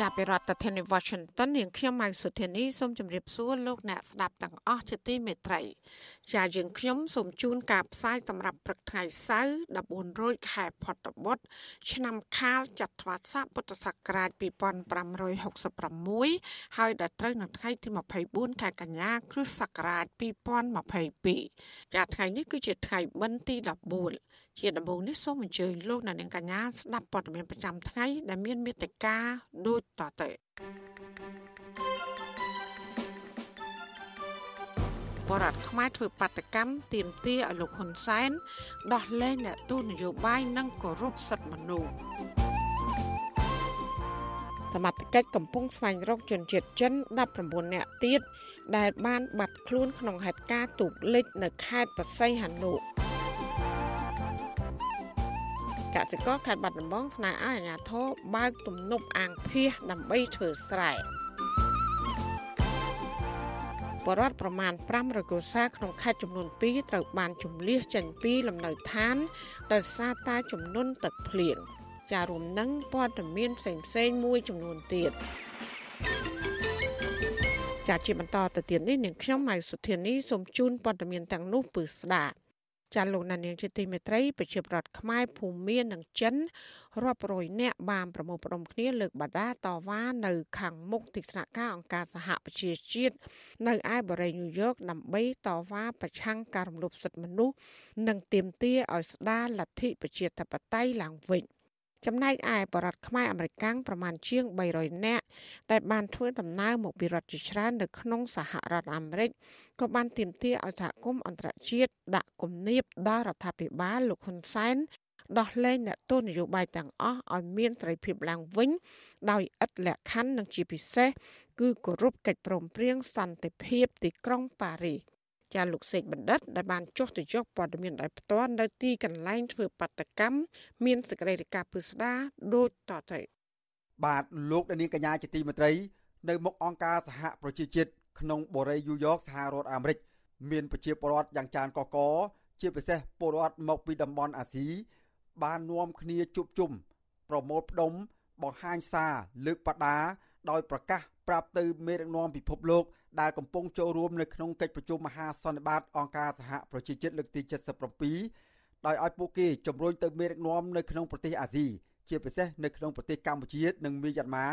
ចាប់ពីរដ្ឋធានី Washington នាងខ្ញុំម៉ៅសុធានីសូមជម្រាបសួរលោកអ្នកស្ដាប់ទាំងអស់ជាទីមេត្រីចាយើងខ្ញុំសូមជូនការផ្សាយសម្រាប់ព្រឹកថ្ងៃសៅរ៍14រោចខែផុតបុត្រឆ្នាំខាលចត្វាស័កពុទ្ធសករាជ2566ហើយដល់ត្រូវនៅថ្ងៃទី24ខែកញ្ញាគ្រិស្តសករាជ2022ចាថ្ងៃនេះគឺជាថ្ងៃបិណ្ឌទី14ជាដំបូងនេះសូមអញ្ជើញលោកអ្នកនាងកញ្ញាស្ដាប់ព័ត៌មានប្រចាំថ្ងៃដែលមានមេត្តាដូចតទៅ បរដ្ឋខ្មែរធ្វើបាតកម្មទាមទារឲ្យលោកហ៊ុនសែនដោះលែងអ្នកទូតនយោបាយនិងគោរពសិទ្ធិមនុស្សសមត្ថកិច្ចកំពុងស្វែងរកជនជាតិចិន19នាក់ទៀតដែលបានបាត់ខ្លួនក្នុងហេតុការណ៍ទូកលិចនៅខេត្តបរសៃហនុកសិករខេត្តបាត់ដំបងស្នើឲ្យអាជ្ញាធរបើកទំនប់អាងភៀសដើម្បីធ្វើស្រែ បរដ្ឋប្រមាណ500កុសាក្នុងខេត្តចំនួន2ត្រូវបានជំលៀសចេញពីលំនៅឋានដោយសារតែចំនួនទឹកភ្លៀងចារួមនឹងព័ត៌មានផ្សេងៗមួយចំនួនទៀតចាជាបន្តទៅទៀតនេះនាងខ្ញុំម៉ៃសុធានីសូមជូនព័ត៌មានទាំងនោះពឺស្ដាប់ ចាលោកណានៀងជាទីមេត្រីប្រជាប្រដ្ឋខ្មែរភូមានិងចិនរាប់រយនាក់បានប្រមូលផ្ដុំគ្នាលើកបដាតវ៉ានៅខាងមុខទីស្នាក់ការអង្គការសហប្រជាជាតិនៅឯបរិយាញូវយ៉កដើម្បីតវ៉ាប្រឆាំងការរំលោភសិទ្ធិមនុស្សនិងទាមទារឲ្យស្ដារលទ្ធិប្រជាធិបតេយ្យឡើងវិញ។ ចំណែកឯបរដ្ឋខ្មែរអមេរិកាំងប្រមាណជាង300នាក់ដែលបានធ្វើដំណើរមកពីរដ្ឋជាច្រើននៅក្នុងសហរដ្ឋអាមេរិកក៏បានទាមទារឲ្យសហគមន៍អន្តរជាតិដាក់គំនាបដល់រដ្ឋាភិបាលលោកហ៊ុនសែនដោះលែងអ្នកទោសនយោបាយទាំងអស់ឲ្យមានសេរីភាពឡើងវិញ ដោយឥតលក្ខខណ្ឌនិងជាពិសេសគឺគោរពកិច្ចព្រមព្រៀងសន្តិភាពទីក្រុងប៉ារីស ចាលោកសេកបណ្ឌិតដែលបានចុះទៅយកព័ត៌មានដោយផ្ទាល់នៅទីកន្លែងធ្វើបាតកម្មមានសេចក្តីរាយការណ៍ពិស្ដារដូចតទៅបាទលោកដានីកញ្ញាជាទីមេត្រី នៅមុខអង្គការសហប្រជាជាតិក្នុងបូរីយូយ៉កសហរដ្ឋអាមេរិកមានប្រជាពលរដ្ឋយ៉ាងច្រើនកកជាពិសេសពលរដ្ឋមកពីតំបន់អាស៊ីបាននាំគ្នាជួបជុំប្រមូលផ្ដុំបង្ហាញសារលើកបដាដោយប្រកាស ប្រាប់ទៅមេដឹកនាំពិភពលោកដែលកំពុងចូលរួមនៅក្នុងកិច្ចប្រជុំមហាសន្និបាតអង្គការសហប្រជាជាតិលើកទី77ដោយឲ្យពួកគេជំរុញទៅមេដឹកនាំនៅក្នុងប្រទេសអាស៊ីជាពិសេសនៅក្នុងប្រទេសកម្ពុជានិងមីយ៉ាន់ម៉ា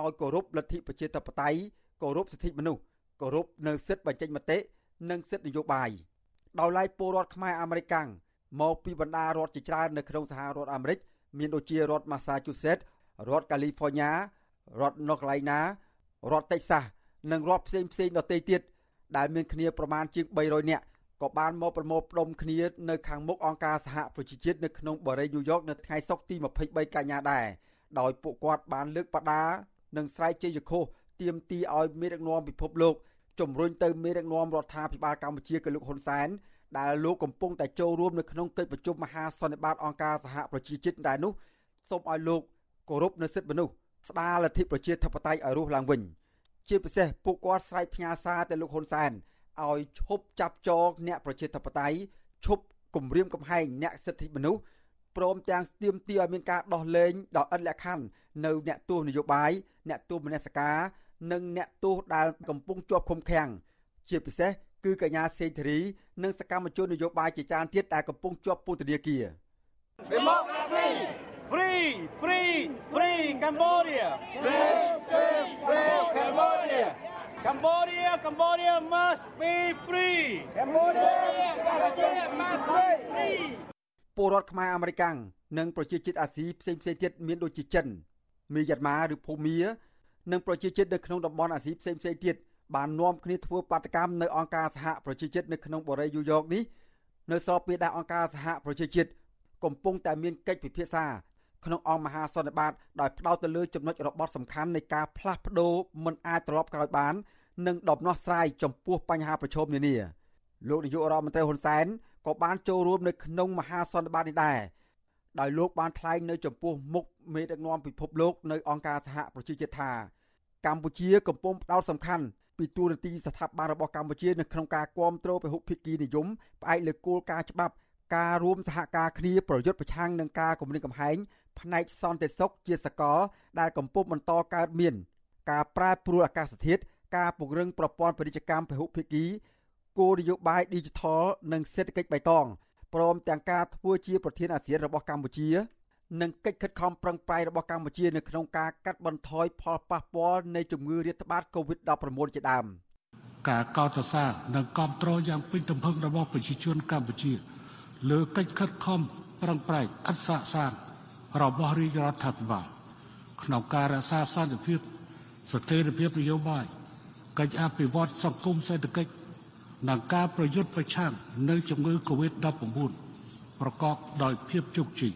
ឲ្យគោរពលទ្ធិប្រជាធិបតេយ្យគោរពសិទ្ធិមនុស្សគោរពនៅសិទ្ធិបញ្ចេញមតិនិងសិទ្ធិនយោបាយដោយឡែកពលរដ្ឋខ្មែរអាមេរិកាំងមកពីបណ្ដារដ្ឋជាច្រើននៅក្នុងសហរដ្ឋអាមេរិកមានដូចជារដ្ឋ Massachusetts រដ្ឋ California រដ្ឋ North Carolina រដ្ឋ Texas និងរដ្ឋផ្សេងផ្សេងដទៃទៀតដែលមានគ្នាប្រមាណជាង300នាក់ក៏បានមកប្រមូលផ្ដុំគ្នានៅខាងមុខអង្គការសហប្រជាជាតិនៅក្នុងបរិយាញូវយ៉កនៅថ្ងៃសុក្រទី23កញ្ញាដែរដោយពួកគាត់បានលើកបដានិងស្រែកជ័យឃោសទាមទារឲ្យមេដឹកនាំពិភពលោកជំរុញទៅមេដឹកនាំរដ្ឋាភិបាលកម្ពុជាគឺលោកហ៊ុនសែនដែលលោកកំពុងតែចូលរួមនៅក្នុងកិច្ចប្រជុំមហាសន្និបាតអង្គការសហប្រជាជាតិដែរនោះសូមឲ្យលោកគោរពនៅសិទ្ធិមនុស្ស ស្ដារលទ្ធិប្រជាធិបតេយ្យឲ្យរស់ឡើងវិញ។ជាពិសេសពួកគាត់ស្រែកផ្ញើសារទៅលោកហ៊ុនសែនឲ្យឈប់ចាប់ចងអ្នកប្រជាធិបតេយ្យឈប់គំរាមកំហែងអ្នកសិទ្ធិមនុស្សព្រមទាំងស្ទាមទារឲ្យមានការដោះលែងដោយឥតលក្ខខណ្ឌនៅអ្នកទោសនយោបាយអ្នកទោសមនសិការនិងអ្នកទោសដែលកំពុងជាប់ឃុំឃាំងជាពិសេសគឺកញ្ញាសេងធារីនិងសកម្មជននយោបាយជាច្រើនទៀតដែលកំពុងជាប់ពន្ធនាគារ Democracy Free Free Free Cambodia Free Free Free Cambodia Cambodia Cambodia must be free Cambodia Cambodia must be free ពលរដ្ឋខ្មែរអាមេរិកាំងនិងប្រជាជាតិអាស៊ីផ្សេងផ្សេងទៀតមានដូចជាចិនមីយ៉ាន់ម៉ាឬភូមា និងប្រជាជាតិនៅក្នុងតំបន់អាស៊ីផ្សេងផ្សេងទៀតបាននាំគ្នាធ្វើបាតកម្មនៅអង្គការសហប្រជាជាតិនៅក្នុងបរិយាយូយ៉កនេះនៅស្របពេលដែលអង្គការសហប្រជាជាតិកំពុងតែមានកិច្ចពិភាក្សា ក្នុងអង្គមហាសន្និបាតដោយផ្ដោតទៅលើចំណុចរបត់សំខាន់នៃការផ្លាស់ប្ដូរមិនអាចត្រឡប់ក្រោយបាន និងដំណោះស្រាយចំពោះបញ្ហាប្រឈមនានាលោកនាយករដ្ឋមន្ត្រីហ៊ុនសែនក៏បានចូលរួមនៅក្នុងមហាសន្និបាតនេះដែរដោយលោកបានថ្លែងនៅចំពោះមុខមេដឹកនាំពិភពលោកនៅអង្គការសហប្រជាជាតិថាកម្ពុជាកំពុងផ្ដោតសំខាន់ពីទូនាទីស្ថាប័នរបស់កម្ពុជានៅក្នុងការគ្រប់គ្រងពហុភាគីនិយមផ្អែកលើគោលការណ៍ច្បាប់ការរួមសហការគ្នាប្រយុទ្ធប្រឆាំងនឹងការគំរាមកំហែង ផ្នែកសន្តិសុខជាសកលដែលកំពុងបន្តកើតមាន ការប្រែប្រួលអាកាសធាតុការពង្រឹងប្រព័ន្ធពាណិជ្ជកម្មពហុភាគីគោលនយោបាយ Digital និងសេដ្ឋកិច្ចបៃតងព្រមទាំងការធ្វើជាប្រធានអាស៊ានរបស់កម្ពុជា និងកិច្ចខិតខំប្រឹងប្រែងរបស់កម្ពុជានៅក្នុងការកាត់បន្ថយផលប៉ះពាល់នៃជំងឺរាតត្បាត COVID-19 ជាដើមការកោតសរសើរនិងគ្រប់គ្រងយ៉ាងពេញទំហឹងរបស់ប្រជាជនកម្ពុជា លើកិច្ចខិតខំប្រឹងប្រែងឥតសាកសាន របស់រាជរដ្ឋាភិបាលក្នុងការរក្សាសន្តិភាពស្ថិរភាពនយោបាយកិច្ចអភិវឌ្ឍសង្គមសេដ្ឋកិច្ចនិងការប្រយុទ្ធប្រឆាំងនឹងជំងឺ Covid-19 ប្រកបដោយភាពជោគជ័យ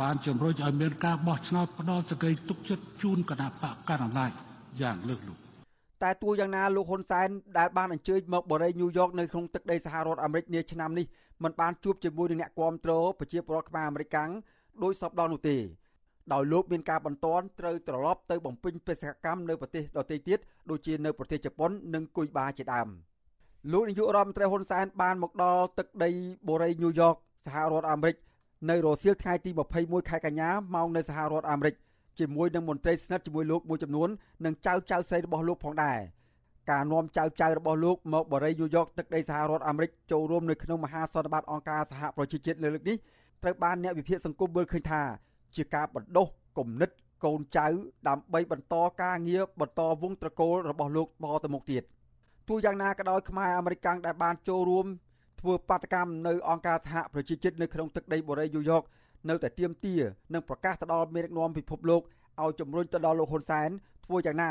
បានជំរុញឲ្យមានការបោះឆ្នោតផ្ដាល់សេចក្តីទុកចិត្តជូនគណៈបកកណ្ដាលអំណាចយ៉ាងលើកលុបតែទោះយ៉ាងណាលោកហ៊ុនសែនដែលបានអញ្ជើញមកបរិយាញូវយ៉កនៅក្នុងទឹកដីសហរដ្ឋអាមេរិកនាឆ្នាំនេះមិនបានជួបជាមួយនឹងអ្នកគាំទ្រប្រជាពលរដ្ឋខ្មែរអាមេរិកាំង ដោយសពដល់នោះទេដោយលោកមានការបន្ទាន់ត្រូវត្រឡប់ទៅបំពេញបេសកកម្មនៅប្រទេសដទៃទៀតដូចជានៅប្រទេសជប៉ុននិងគុយបាជាដើមលោកនាយករដ្ឋមន្ត្រីហ៊ុនសែនបានមកដល់ទឹកដីបូរីញូវយ៉កសហរដ្ឋអាមេរិកនៅរសៀលថ្ងៃទី21ខែកញ្ញាម៉ោងនៅសហរដ្ឋអាមេរិកជាមួយនឹងមន្ត្រីស្និទ្ធជាមួយលោកមួយចំនួននិងចៅចៅស្រីរបស់លោកផងដែរការនាំចៅចៅរបស់លោកមកបរិយាញូវយ៉កទឹកដីសហរដ្ឋអាមេរិកចូលរួមនៅក្នុងមហាសន្និបាតអង្គការសហប្រជាជាតិលើកនេះ ត្រូវបានអ្នកវិភាគសង្គមមើលឃើញថា ជាការបណ្ដុះគំនិតកូនចៅដើម្បីបន្តការងារបន្តវងត្រកូលរបស់លោកតទៅមុខទៀតទោះយ៉ាងណាក៏ដោយខ្មែរអាមេរិកដែលបានចូលរួមធ្វើបាតកម្មនៅអង្គការសហប្រជាជាតិនៅក្នុងទឹកដីបូរីញូវយ៉កនៅតែទៀមទានិងប្រកាសទៅដល់មេដឹកនាំពិភពលោកឲ្យជំរុញទៅដល់លោកហ៊ុនសែនធ្វើយ៉ាងណា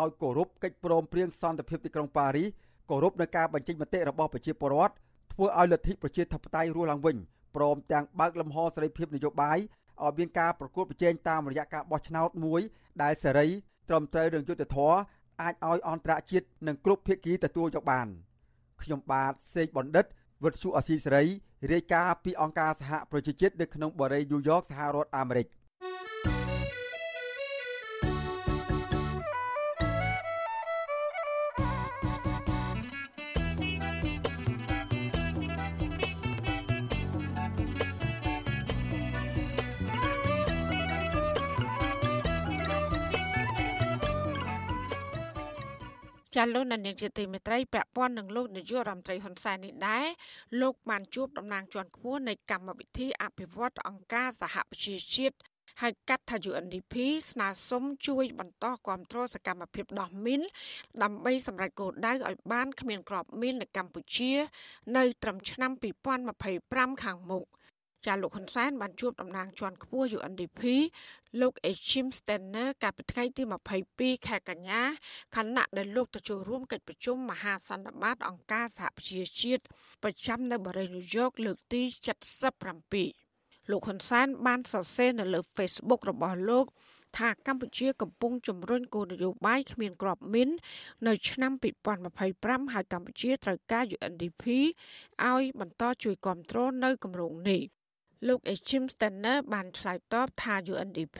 ឲ្យគោរពកិច្ចព្រមព្រៀងសន្តិភាពទីក្រុងប៉ារីសគោរពនៅការបញ្ចេញមតិរបស់ប្រជាពលរដ្ឋធ្វើឲ្យលទ្ធិប្រជាធិបតេយ្យរស់ឡើងវិញ ព្រមទាំងបើកលំហសេរីភាពនយោបាយឲ្យមានការប្រកួតប្រជែងតាមរយៈការបោះឆ្នោតមួយដែលសេរីត្រឹមត្រូវនឹងយុត្តិធម៌អាចឲ្យអន្តរជាតិនិងគ្រប់ភាគីទទួលយកបានខ្ញុំបាទសេកបណ្ឌិតវិទ្យុអស៊ីសេរីរាយការណ៍ពីអង្គការសហប្រជាជាតិនៅក្នុងបរិយាញូវយ៉កសហរដ្ឋអាមេរិក។ ចាលោកនាយកជាទីមេត្រីពាក់ព័ន្ធនឹងលោកនាយករដ្ឋមន្ត្រីហ៊ុនសែននេះដែរលោកបានជួបតំណាងជាន់ខ្ពស់នៃកម្មវិធីអភិវឌ្ឍអង្គការសហប្រជាជាតិហៅកាត់ថា UNDP ស្នើសុំជួយ បន្តគ្រប់គ្រងសកម្មភាពដោះមីនដើម្បីសម្រេចគោលដៅឲ្យបានគ្មានក្របមីននៅកម្ពុជា នៅត្រឹមឆ្នាំ2025ខាងមុខ។ ចាលោកហ៊ុនសែនបានជួបតំណាងជាន់ខ្ពស់ UNDP លោក Echim Steiner កាលពីថ្ងៃទី22ខែកញ្ញាខណៈដែលលោកទៅចូលរួមកិច្ចប្រជុំមហាសន្និបាតអង្គការសហប្រជាជាតិប្រចាំនៅបរិយាញូវយ៉កលើកទី77លោកហ៊ុនសែនបានសរសេរនៅលើ Facebook របស់លោកថាកម្ពុជាកំពុងជំរុញគោលនយោបាយគ្មានក្របមីននៅឆ្នាំ2025ហើយកម្ពុជាត្រូវការ UNDP ឲ្យបន្តជួយគ្រប់គ្រងនៅគម្រោងនេះ លោក Echim Steiner បានឆ្លើយតបថា UNDP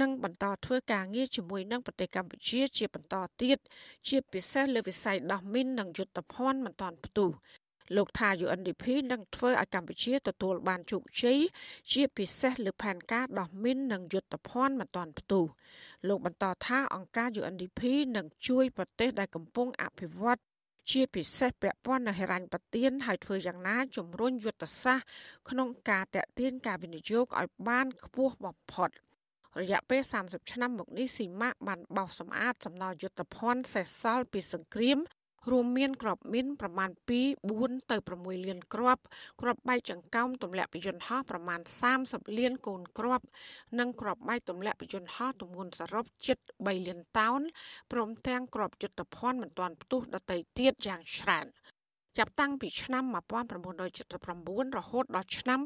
នឹងបន្តធ្វើការងារជាមួយនឹងប្រទេសកម្ពុជាជាបន្តទៀតជាពិសេសលើវិស័យដោះមីននិងយុទ្ធភ័ណ្ឌមិនទាន់ផ្ទុះលោកថា UNDP នឹងធ្វើឲ្យកម្ពុជាទទួលបានជោគជ័យជាពិសេសលើផែនការដោះមីននិងយុទ្ធភ័ណ្ឌមិនទាន់ផ្ទុះលោកបន្តថាអង្គការ UNDP នឹងជួយប្រទេសដែលកំពុងអភិវឌ្ឍ ជាពិសេសពាក់ព័ន្ធនឹងហិរញ្ញប្បទានហើយធ្វើយ៉ាងណាជំរុញយុទ្ធសាស្ត្រក្នុងការតេទៀនការវិនិយោគឲ្យបានខ្ពស់បំផុតរយៈពេល30ឆ្នាំមកនេះស៊ីម៉ាក់បានបោសសម្អាតសំណល់យុទ្ធភ័ណ្ឌសេសសល់ពីសង្គ្រាម រួមមានក្របមីនប្រមាណពី4ទៅ6លានគ្រាប់គ្រាប់បែកចង្កោមទម្លាក់ពីយន្តហោះប្រមាណ30លានកូនគ្រាប់និងគ្រាប់បែកទម្លាក់ពីយន្តហោះទម្ងន់សរុបជិត3លានតោនព្រមទាំងគ្រាប់យុទ្ធភ័ណ្ឌមិនទាន់ផ្ទុះដទៃទៀតយ៉ាងច្រើន ចាប់តាំងពីឆ្នាំ1979រហូតដល់ឆ្នាំ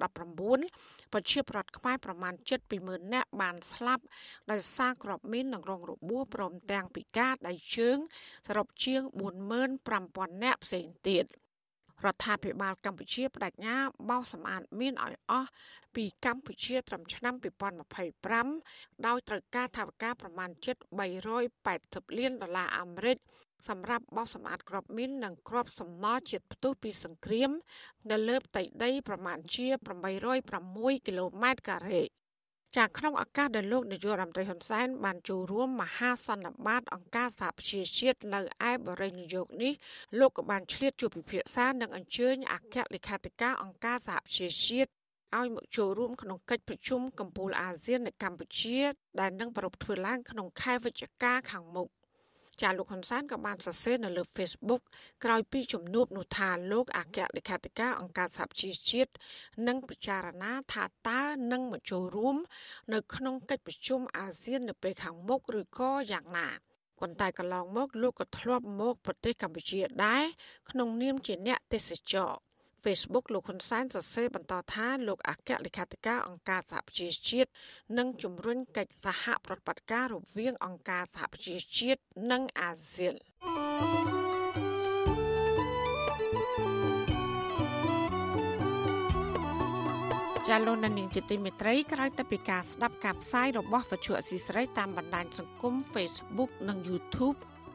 2019ប្រជាប្រដ្ឋខ្មែរប្រមាណ720,000នាក់បានស្លាប់ដោយសារគ្រាប់មីននិងរងរបួសព្រមទាំងពិការដៃជើងសរុបជាង45,000នាក់ផ្សេងទៀតរដ្ឋាភិបាលកម្ពុជាបដិញ្ញាបោសសម្អាតមានឲ្យអស់ពីកម្ពុជាត្រឹមឆ្នាំ2025ដោយត្រូវការថវិកាប្រមាណជិត380លានដុល្លារអាមេរិក សម្រាប់បោសសម្អាតក្របមីននិងក្របសំណល់ជាតិផ្ទុះពីសង្គ្រាម នៅលើផ្ទៃដី ប្រមាណជា806គីឡូម៉ែត្រការ៉េចាក្នុងឱកាសដែលលោកនាយករដ្ឋមន្ត្រីហ៊ុនសែនបានចូលរួមមហាសន្និបាតអង្គការសហប្រជាជាតិនៅឯបរិយានាយកនេះលោកក៏បានឆ្លៀតជួបពិភាក្សានិងអញ្ជើញអគ្គលេខាធិការអង្គការសហប្រជាជាតិឲ្យមកចូលរួមក្នុងកិច្ចប្រជុំកម្ពុជាអាស៊ាននៅកម្ពុជា ដែលនឹងប្រារព្ធធ្វើឡើងក្នុងខែវិច្ឆិកាខាងមុខ ចាលោកហ៊ុនសែនក៏បានសរសេរនៅលើ Facebook ក្រោយពីជំនួបនោះថាលោកអគ្គលេខាធិការអង្គការសហប្រជាជាតិនឹងពិចារណាថាតើនឹងមកចូលរួម នៅក្នុងកិច្ចប្រជុំអាស៊ាននៅពេលខាងមុខឬក៏យ៉ាងណាប៉ុន្តែកន្លងមកលោកក៏ធ្លាប់មកប្រទេសកម្ពុជាដែរក្នុងនាមជាអ្នកទេសចរ Facebook លោកហ៊ុនសែនសរសេរបន្តថាលោកអគ្គលេខាធិការអង្គការសហប្រជាជាតិនឹងជំរុញកិច្ចសហប្រតិបត្តិការរវាងអង្គការសហប្រជាជាតិនិងអាស៊ានចាលោកនាងជាទីមេត្រីក្រោយទៅពីការស្ដាប់ការផ្សាយរបស់វិទ្យុអសីស្រីតាមបណ្ដាញសង្គម Facebook និង YouTube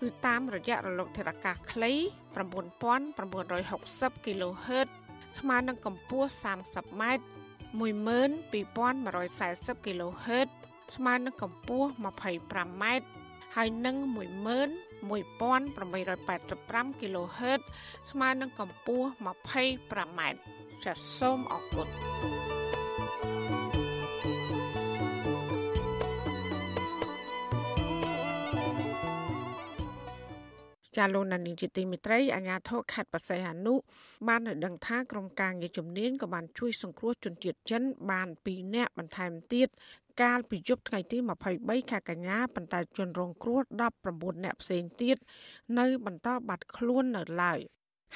គឺតាមរយៈរលកធាតុអាកាសខ្លី9960 kHz ស្មើនឹងកម្ពស់ 30ម៉ែត្រ12140 kHz ស្មើនឹងកម្ពស់ 25ម៉ែត្រហើយនឹង11885 kHz ស្មើនឹងកម្ពស់ 25ម៉ែត្រចាសសូមអរគុណ ចាលោកណានីជាទីមេត្រីអាជ្ញាធរខេត្តបរសៃអនុបានឲ្យដឹងថាក្រុមការងារជំនាញក៏បានជួយសង្គ្រោះជនជាតិចិនបាន2នាក់បន្ថែមទៀតកាលពីយប់ថ្ងៃទី23ខែកញ្ញាប៉ុន្តែជនរងគ្រោះ19នាក់ផ្សេងទៀតនៅ បន្តបាត់ខ្លួននៅឡើយ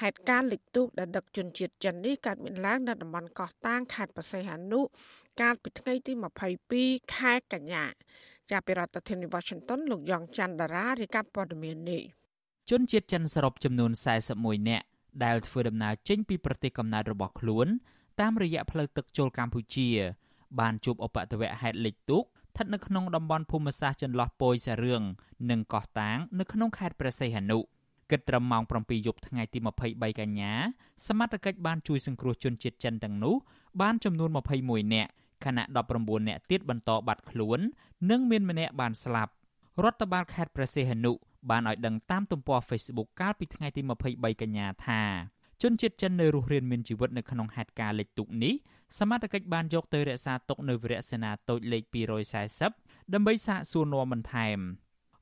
ហេតុការណ៍លិចទូកដែលដឹកជនជាតិចិននេះកើតមានឡើងនៅតំបន់កោះតាងខេត្តបរសៃអនុកាលពីថ្ងៃទី22ខែកញ្ញាចាប់ពីរដ្ឋធានី Washington លោកយ៉ងច័ន្ទដារារាយការណ៍ព័ត៌មាននេះ ជនជាតិចិនសរុបចំនួន41នាក់ដែលធ្វើដំណើរចេញពីប្រទេសកំណើតរបស់ខ្លួន តាមរយៈផ្លូវទឹកចូលកម្ពុជា បានជួបឧបទ្ទវហេតុលិចទូកស្ថិតនៅក្នុងតំបន់ភូមិសាស្ត្រចន្លោះពយសារឿងនិងកោះតាង នៅក្នុងខេត្តព្រះសីហនុគិតត្រឹមម៉ោង7យប់ថ្ងៃទី23កញ្ញាសមត្ថកិច្ចបានជួយសង្គ្រោះជនជាតិចិនទាំងនោះបានចំនួន21នាក់ខណៈ19នាក់ទៀតបន្តបាត់ខ្លួន និងមានម្នាក់បានស្លាប់រដ្ឋបាលខេត្តព្រះសីហនុ បានឲ្យដឹងតាមទំព័រ Facebook កាលពីថ្ងៃទី23កញ្ញាថាជនជាតិចិននៅរស់រានមានជីវិតនៅក្នុងហេតុការណ៍លិចទូកនេះសមត្ថកិច្ចបានយកទៅរក្សាទុកនៅវរៈសេនាតូចលេខ240ដើម្បីសាកសួរនាំបន្ថែម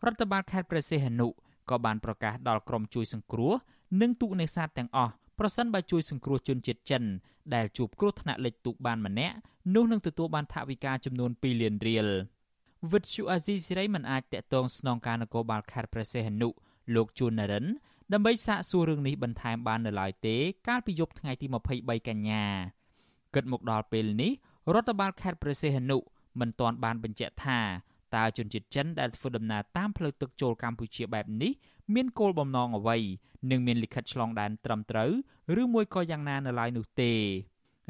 រដ្ឋបាលខេត្តព្រះសីហនុក៏បានប្រកាសដល់ក្រុមជួយសង្គ្រោះនិងទូកនេសាទទាំងអស់ប្រសិនបើជួយសង្គ្រោះជនជាតិចិនដែលជួបគ្រោះថ្នាក់លិចទូកបានម្នាក់នោះនឹងទទួលបានថវិកាចំនួន2លានរៀល។ វិទ្យុអាស៊ីសេរីមិនអាចតាក់ទងស្នងការនគរបាលខេត្តព្រះសីហនុលោកជួននរិនដើម្បីសាកសួររឿងនេះបន្ថែមបាននៅឡើយទេ កាលពីយប់ថ្ងៃទី23កញ្ញាគិតមកដល់ពេលនេះរដ្ឋបាលខេត្តព្រះសីហនុមិនទាន់បានបញ្ជាក់ថាតើជនជាតិចិនដែលធ្វើដំណើរតាមផ្លូវទឹកចូលកម្ពុជាបែបនេះមានគោលបំណងអ្វីនិងមានលិខិតឆ្លងដែនត្រឹមត្រូវឬមួយក៏យ៉ាងណានៅឡើយនោះទេ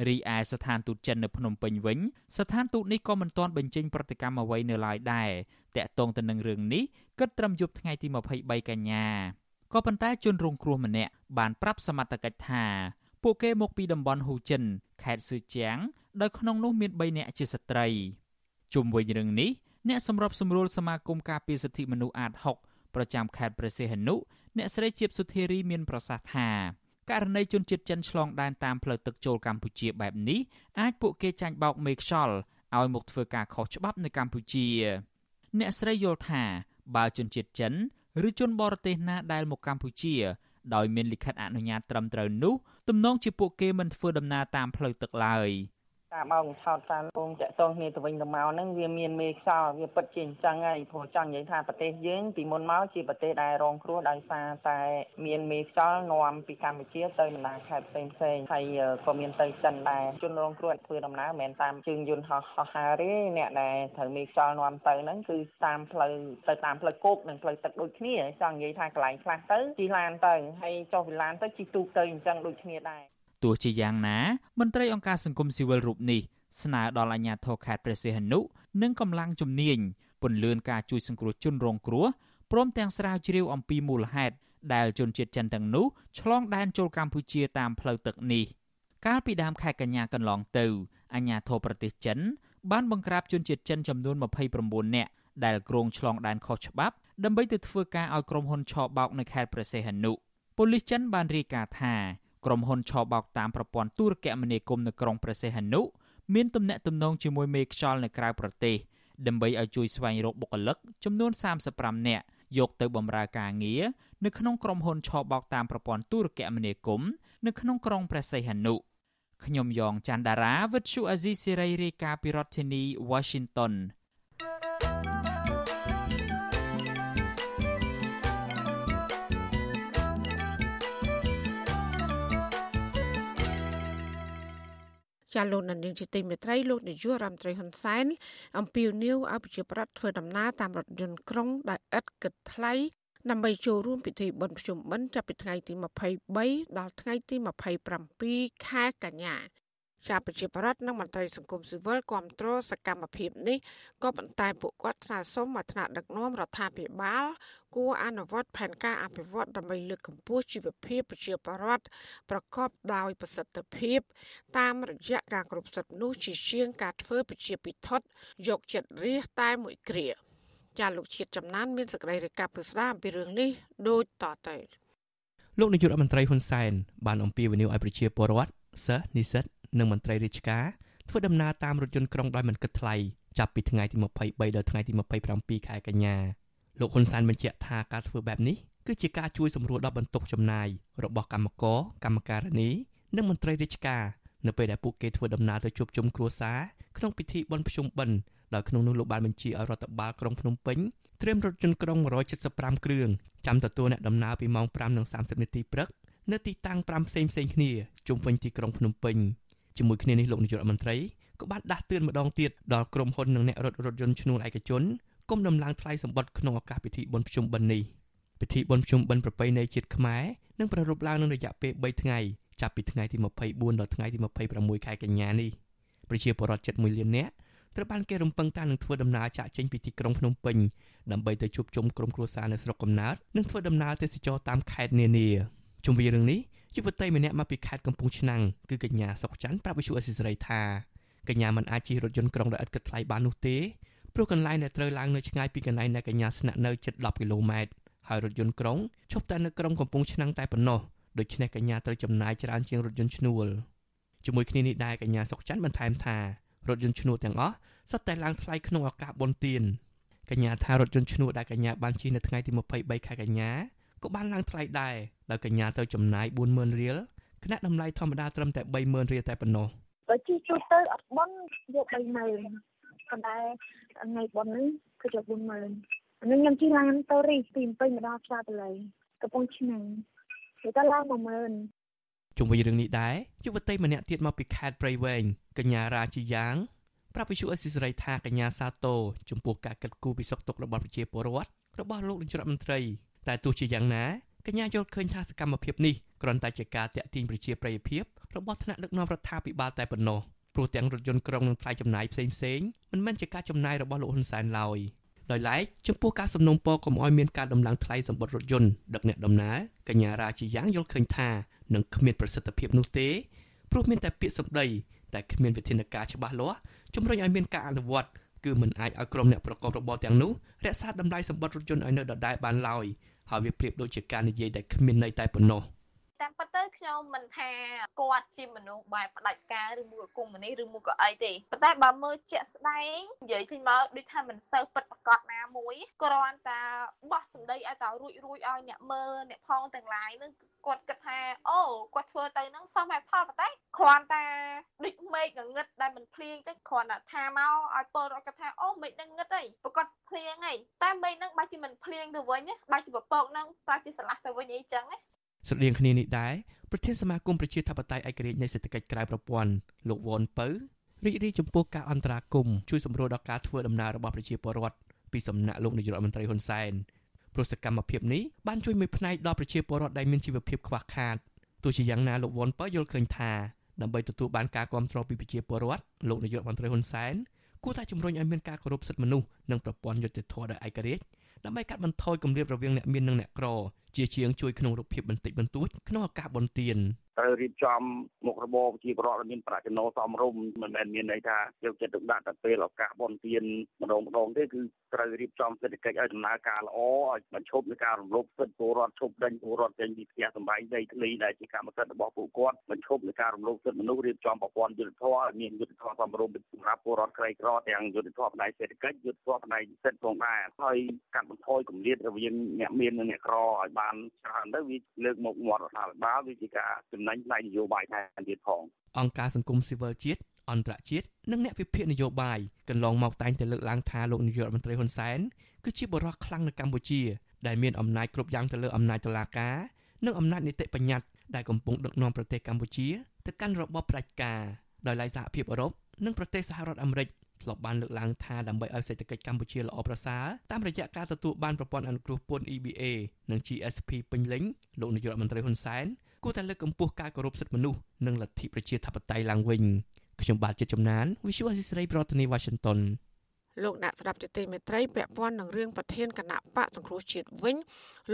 រីឯស្ថានទូតចិននៅភ្នំពេញវិញស្ថានទូតនេះក៏មិនទាន់បញ្ចេញប្រតិកម្មអ្វីនៅឡើយដែរតាក់ទងទៅនឹងរឿងនេះគិតត្រឹមយប់ថ្ងៃទី23កញ្ញាក៏ប៉ុន្តែជនរងគ្រោះម្នាក់បានប្រាប់សមត្ថកិច្ចថាពួកគេមកពីតំបន់ហ៊ូចិនខេត្តស៊ឺជាងដោយក្នុងនោះមាន3នាក់ជាស្ត្រីជុំវិញរឿងនេះអ្នកសម្របសម្រួលសមាគមការពារសិទ្ធិមនុស្សអាត6ប្រចាំខេត្តព្រះសីហនុអ្នកស្រីជាបសុធារីមានប្រសាសន៍ថា ករណីជនជាតិចិនឆ្លងដែនតាមផ្លូវទឹកចូលកម្ពុជាបែបនេះអាចពួកគេចាញ់បោកមេខ្យល់ឲ្យមកធ្វើការខុសច្បាប់នៅកម្ពុជា អ្នកស្រីយល់ថាបើជនជាតិចិនឬជនបរទេសណាដែលមកកម្ពុជា ដោយមានលិខិតអនុញ្ញាតត្រឹមត្រូវនោះទំនងជាពួកគេមិនធ្វើដំណើរតាមផ្លូវទឹកឡើយ។ ការបោកឆោតតាមពងតាក់ទងគ្នាទៅវិញទៅមកហ្នឹងវាមានមេខ្យល់វាពិតជាអញ្ចឹងហើយព្រោះចង់និយាយថាប្រទេសយើងពីមុនមកជាប្រទេសដែលរងគ្រោះដោយសារតែមានមេខ្យល់នាំពីកម្ពុជាទៅបណ្ដាខេត្តផ្សេងផ្សេងហើយក៏មានទៅចិនដែរជនរងគ្រោះធ្វើដំណើរមិនមែនតាមជើងយន្តហោះហោះហើរទេអ្នកដែលត្រូវមេខ្យល់នាំទៅហ្នឹងគឺតាមផ្លូវទៅតាមផ្លូវគោកនិងផ្លូវទឹកដូចគ្នាចង់និយាយថាកន្លែងខ្លះទៅជិះឡានទៅហើយចុះវិឡានទៅជិះទូកទៅអញ្ចឹងដូចគ្នាដែរ ទោះជាយ៉ាងណា មន្ត្រីអង្គការសង្គមស៊ីវិលរូបនេះស្នើដល់អាជ្ញាធរខេត្តព្រះសីហនុនិងកម្លាំងជំនាញពន្លឿនការជួយសង្គ្រោះជនរងគ្រោះព្រមទាំងស្រាវជ្រាវអំពីមូលហេតុដែលជនជាតិចិនទាំងនោះឆ្លងដែនចូលកម្ពុជាតាមផ្លូវទឹកនេះកាលពីដើមខែកញ្ញាកន្លងទៅអាជ្ញាធរប្រទេសចិន បានបង្ក្រាបជនជាតិចិនចំនួន29នាក់ដែលគ្រងឆ្លងដែនខុសច្បាប់ដើម្បីទៅធ្វើការឲ្យក្រុមហ៊ុនឆបោកនៅខេត្តព្រះសីហនុប៉ូលីសចិនបានរាយការណ៍ថា ក្រុមហ៊ុនឆបោកតាមប្រព័ន្ធទូរគមនាគមន៍នៅក្រុងព្រះសីហនុមានទំនាក់ទំនងជាមួយមេខ្យល់នៅក្រៅប្រទេសដើម្បីឲ្យជួយស្វែងរកបុគ្គលិកចំនួន35នាក់យកទៅបម្រើការងារនៅក្នុងក្រុមហ៊ុនឆបោកតាមប្រព័ន្ធទូរគមនាគមន៍នៅក្នុងក្រុងព្រះសីហនុខ្ញុំយ៉ងច័ន្ទដារាវិទ្យុអាស៊ីសេរីរាយការណ៍ពីរដ្ឋធានី Washington ចាលោកនាងជាទីមេត្រីលោកនាយករដ្ឋមន្ត្រីហ៊ុនសែនអំពាវនាវឲ្យប្រជាប្រដ្ឋធ្វើដំណើរតាមរថយន្តក្រុងដែលឥតគិតថ្លៃដើម្បីចូលរួមពិធីបុណ្យភ្ជុំបិណ្ឌចាប់ពីថ្ងៃទី23ដល់ថ្ងៃទី27ខែកញ្ញា ជាប្រជាប្រដ្ឋនិងមន្ត្រីសង្គមស៊ីវិលគ្រប់គ្រងសកម្មភាពនេះក៏ប៉ុន្តែពួកគាត់ស្នើសុំឲ្យថ្នាក់ដឹកនាំរដ្ឋាភិបាលគួរអនុវត្តផែនការអភិវឌ្ឍដើម្បីលើកកម្ពស់ជីវភាពប្រជាពលរដ្ឋប្រកបដោយប្រសិទ្ធភាព តាមរយៈការគ្រប់សិទ្ធិមនុស្សជាជាងការធ្វើប្រជាពិធយកចិត្តរាសតែមួយគ្រាចាលោកជាតិចំណានមានសេចក្តីរាយការណ៍ពិស្ដារអំពីរឿងនេះដូចតទៅលោកនាយករដ្ឋមន្ត្រីហ៊ុនសែនបានអំពាវនាវឲ្យប្រជាពលរដ្ឋសិស្សនិស្សិត និងមន្ត្រីរាជការធ្វើដំណើរតាមរថយន្តក្រុងដោយមិនគិតថ្លៃចាប់ពីថ្ងៃទី23ដល់ថ្ងៃទី27ខែកញ្ញាលោកហ៊ុនសែនបញ្ជាក់ថាការធ្វើបែបនេះគឺជាការជួយសម្រួលដល់បន្ទុកចំណាយរបស់កម្មករកម្មការិនីនិងមន្ត្រីរាជការនៅពេលដែលពួកគេធ្វើដំណើរទៅជួបជុំគ្រួសារក្នុងពិធីបុណ្យភ្ជុំបិណ្ឌដោយក្នុងនោះលោកបានបញ្ជាឲ្យរដ្ឋបាលក្រុងភ្នំពេញត្រៀមរថយន្តក្រុង175គ្រឿងចាំទទួលអ្នកដំណើរពីម៉ោង5:30នាទីព្រឹកនៅទីតាំង5ផ្សេងៗគ្នាជុំវិញទីក្រុងភ្នំពេញ ជាមួយគ្នានេះលោកនាយករដ្ឋមន្ត្រីក៏បានដាស់តឿនម្ដងទៀតដល់ក្រុមហ៊ុននិងអ្នករត់រថយន្តឈ្នួលឯកជនគុំដំឡើងថ្លៃសម្បត្តិក្នុងឱកាសពិធីបុណ្យភ្ជុំបិណ្ឌនេះពិធីបុណ្យភ្ជុំបិណ្ឌប្រពៃណីជាតិខ្មែរនឹងប្រារព្ធឡើងក្នុងរយៈពេល3ថ្ងៃចាប់ពីថ្ងៃទី24ដល់ថ្ងៃទី26ខែកញ្ញានេះប្រជាពលរដ្ឋជិត1លាននាក់ត្រូវបានគេរំពឹងថានឹងធ្វើដំណើរចាក់ចេញពីទីក្រុងភ្នំពេញដើម្បីទៅជួបជុំក្រុមគ្រួសារនៅស្រុកកំណើតនិងធ្វើដំណើរទេសចរតាមខេត្តនានាជុំវិញរឿងនេះ យុវតីម្នាក់មកពីខេត្តកំពង់ឆ្នាំងគឺកញ្ញាសុកច័ន្ទប្រាប់វិសុអេស៊ីសរ៉ៃថាកញ្ញាមិនអាចជិះរថយន្តក្រុងដោយឥតគិតថ្លៃបាននោះទេព្រោះកន្លែងដែលត្រូវឡើងនៅឆ្ងាយពីកន្លែងដែលកញ្ញាស្នាក់នៅជិត10គីឡូម៉ែត្រហើយរថយន្តក្រុងឈប់តែនៅក្រុងកំពង់ឆ្នាំងតែប៉ុណ្ណោះដូច្នេះកញ្ញាត្រូវចំណាយច្រើនជាងរថយន្តឈ្នួលជាមួយគ្នានេះដែរកញ្ញាសុកច័ន្ទបន្ថែមថារថយន្តឈ្នួលទាំងអស់សុទ្ធតែឡើងថ្លៃក្នុងឱកាសបុណ្យទានកញ្ញាថារថយន្តឈ្នួលដែលកញ្ញាបានជិះនៅថ្ងៃទី23ខែកញ្ញា ក៏បានឡើងថ្លៃដែរដោយកញ្ញាទៅចំណាយ40000រៀលគណៈតម្លៃធម្មតាត្រឹមតែ30000រៀលតែប៉ុណ្ណោះបើជិះជួសទៅអត់បន់យក30000ប៉ុន្តែថ្ងៃបន់នេះគឺយក40000អានេះខ្ញុំជិះឡានទៅរីពីពេញមកដល់ផ្សារតលៃកំពង់ឆ្នាំងគឺតែឡើង10000ជុំវិញរឿងនេះដែរយុវតីម្នាក់ទៀតមកពីខេត្តព្រៃវែងកញ្ញារាជាយ៉ាងប្រាប់វិសុអេស៊ីសរ៉ៃថាកញ្ញាសាទរចំពោះការកាត់គូពីសុខទុក្ខរបស់ប្រជាពលរដ្ឋរបស់លោកនាយករដ្ឋមន្ត្រី តែទោះជាយ៉ាងណាកញ្ញាយល់ឃើញថាសកម្មភាពនេះគ្រាន់តែជាការតាក់ទាញប្រជាប្រិយភាពរបស់ថ្នាក់ដឹកនាំរដ្ឋាភិបាលតែប៉ុណ្ណោះព្រោះទាំងរថយន្តក្រុងនិងថ្លៃចំណាយផ្សេងផ្សេងមិនមែនជាការចំណាយរបស់លោកហ៊ុនសែនឡើយដោយឡែកចំពោះការសំណូមពរកុំឲ្យមានការដំឡើងថ្លៃសម្បត្តិរថយន្តដឹកអ្នកដំណើរកញ្ញារាជាយ៉ាងយល់ឃើញថានឹងគ្មានប្រសិទ្ធភាពនោះទេព្រោះមានតែពាក្យសម្ដីតែគ្មានវិធានការច្បាស់លាស់ជំរុញឲ្យមានការអនុវត្តគឺមិនអាចឲ្យក្រុមអ្នកប្រកបរបរទាំងនោះរក្សាតម្លៃសម្បត្តិរថយន្តឲ្យនៅដដែលបានឡើយ ហើយវាប្រៀបដូចជាការនិយាយដែលគ្មានន័យតែប៉ុណ្ណោះ។ តាមពិតទៅខ្ញុំមិនថាគាត់ជាមនុស្សបែបផ្ដាច់ការឬមួយក៏កុំនេះឬមួយក៏អីទេប៉ុន្តែបើមើលជាក់ស្ដែងនិយាយឃើញមកដូចថាមិនសូវពិតប្រកបណាមួយគ្រាន់តែបោះសម្ដីឲ្យតរួចរួចឲ្យអ្នកមើលអ្នកផងទាំងឡាយនឹងគាត់គិតថាអូគាត់ធ្វើទៅនឹងសមហេតុផលប៉ុន្តែគ្រាន់តែដូចមេឃងឹតដែលមិនភ្លៀងចឹងគ្រាន់តែថាមកឲ្យពលរដ្ឋគាត់ថាអូមេឃនឹងងឹតអីប្រកាសភ្លៀងអីតែមេឃនឹងបើជាមិនភ្លៀងទៅវិញបើជាពពកនឹងប្រហែលជាឆ្លាស់ទៅវិញអីចឹងណា ស្រដៀងគ្នានេះដែរប្រធានសមាគមប្រជាធិបតេយ្យឯករាជ្យនៃសេដ្ឋកិច្ចក្រៅប្រព័ន្ធលោកវ៉ុនពៅរីករាយចំពោះការអន្តរាគមជួយសម្រួលដល់ការធ្វើដំណើររបស់ប្រជាពលរដ្ឋពីសំណាក់លោកនាយករដ្ឋមន្ត្រីហ៊ុនសែនព្រោះសកម្មភាពនេះបានជួយមួយផ្នែកដល់ប្រជាពលរដ្ឋដែលមានជីវភាពខ្វះខាតទោះជាយ៉ាងណាលោកវ៉ុនពៅយល់ឃើញថាដើម្បីទទួលបានការគ្រប់គ្រងពីប្រជាពលរដ្ឋលោកនាយករដ្ឋមន្ត្រីហ៊ុនសែនគួរតែជំរុញឲ្យមានការគោរពសិទ្ធិមនុស្សនិងប្រព័ន្ធយុត្តិធម៌ដោយឯករាជ្យដើម្បីកាត់បន្ថយគម្លាតរវាងអ្នកមាននិងអ្នកក្រជាជាងជួយក្នុងរូបភាពបន្តិចបន្តួចក្នុងឱកាសបុណ្យទានត្រូវរៀបចំមុខរបរប្រជាពលរដ្ឋឲ្យមានប្រាក់ចំណូលសមរម្យមិនមែនមានន័យថាយកចិត្តទុកដាក់តែពេលឱកាសបុណ្យទានម្ដងម្ដងទេគឺត្រូវរៀបចំសេដ្ឋកិច្ចឲ្យដំណើរការល្អឲ្យបញ្ឈប់នឹងការរំលោភសិទ្ធិពលរដ្ឋឈប់ដេញពលរដ្ឋចេញពីផ្ទះសម្បែងដីធ្លីដែលជាកម្មសិទ្ធិរបស់ពួកគាត់បញ្ឈប់នឹងការរំលោភសិទ្ធិមនុស្សរៀបចំប្រព័ន្ធយុត្តិធម៌ឲ្យមានយុត្តិធម៌សមរម្យសម្រាប់ពលរដ្ឋក្រីក្រទាំងយុត្តិធម៌ផ្នែកសេដ្ឋកិច្ចយុត្តិធម៌ផ្នែកសិទ្ធិផងដែរហើយកាត់បន្ថយគម្លាតរវាងអ្នកមាននិងអ្នកក្រឲ្យបានច្រើនទៅវាលើកមកមាត់រដ្ឋាភិបាលវាជាការចំណេញផ្នែកនយោបាយថែមទៀតផងអង្គការសង្គមស៊ីវិលជាតិអន្តរជាតិនិងអ្នកវិភាគនយោបាយកន្លងមកតែងតែលើកឡើងថាលោកនាយករដ្ឋមន្ត្រីហ៊ុនសែនគឺជាបរិះខ្លាំងនៅកម្ពុជា ដែលមានអំណាចគ្រប់យ៉ាងទៅលើអំណាចតុលាការនិងអំណាចនីតិបញ្ញត្តិដែលកំពុងដឹកនាំប្រទេសកម្ពុជាទៅកាន់របបផ្ដាច់ការដោយឡែកសហភាពអឺរ៉ុបនិងប្រទេសសហរដ្ឋអាមេរិក ធ្លាប់បានលើកឡើងថាដើម្បីឲ្យសេដ្ឋកិច្ចកម្ពុជាល្អប្រសើរតាមរយៈការទទួលបានប្រព័ន្ធអនុគ្រោះពន្ធ EBA និង GSP ពេញលេញលោកនាយករដ្ឋមន្ត្រីហ៊ុនសែនគួរតែលើកកម្ពស់ការគោរពសិទ្ធិមនុស្សនិងលទ្ធិប្រជាធិបតេយ្យឡើងវិញខ្ញុំបាទជាចំណាន Visual Assisray ប្រធានាទី Washington លោកអ្នកស្ដាប់ជទីមេត្រីពាក់ព័ន្ធនឹងរឿងប្រធានគណៈបកសង្គ្រោះជាតិវិញ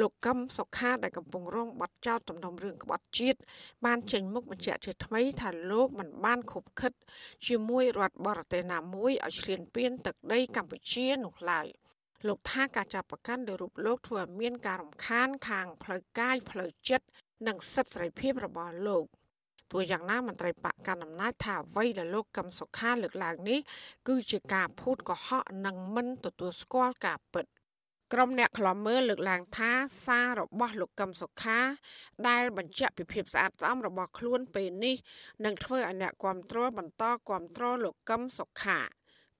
លោកកឹមសុខាដែលកំពុងរងបាត់ចោតទំនុំរឿងក្បត់ជាតិបានចេញមុខបញ្ជាក់ជាថ្មីថាលោកមិនបានខុបខិត ជាមួយរដ្ឋបរទេសណាមួយឲ្យឈ្លានពានទឹកដីកម្ពុជានោះឡើយលោកថាការចាប់ប្រកាន់លើរូបលោកធ្វើឲ្យមានការរំខានខាងផ្លូវកាយផ្លូវចិត្តនិងសិទ្ធិសេរីភាពរបស់លោក ទោះយ៉ាងណាមន្ត្រីបកកណ្ដាលអំណាចថាអ្វីដែលលោកកឹមសុខាលើកឡើងនេះគឺជាការភូតកុហកនិងមិនទទួលស្គាល់ការពិតក្រុមអ្នកខ្លាំមើលលើកឡើងថាសាររបស់លោកកឹមសុខា ដែលបញ្ជាក់ពីភាពស្អាតស្អំរបស់ខ្លួនពេលនេះនឹងធ្វើឲ្យអ្នកគ្រប់គ្រងបន្តគ្រប់គ្រងលោកកឹមសុខា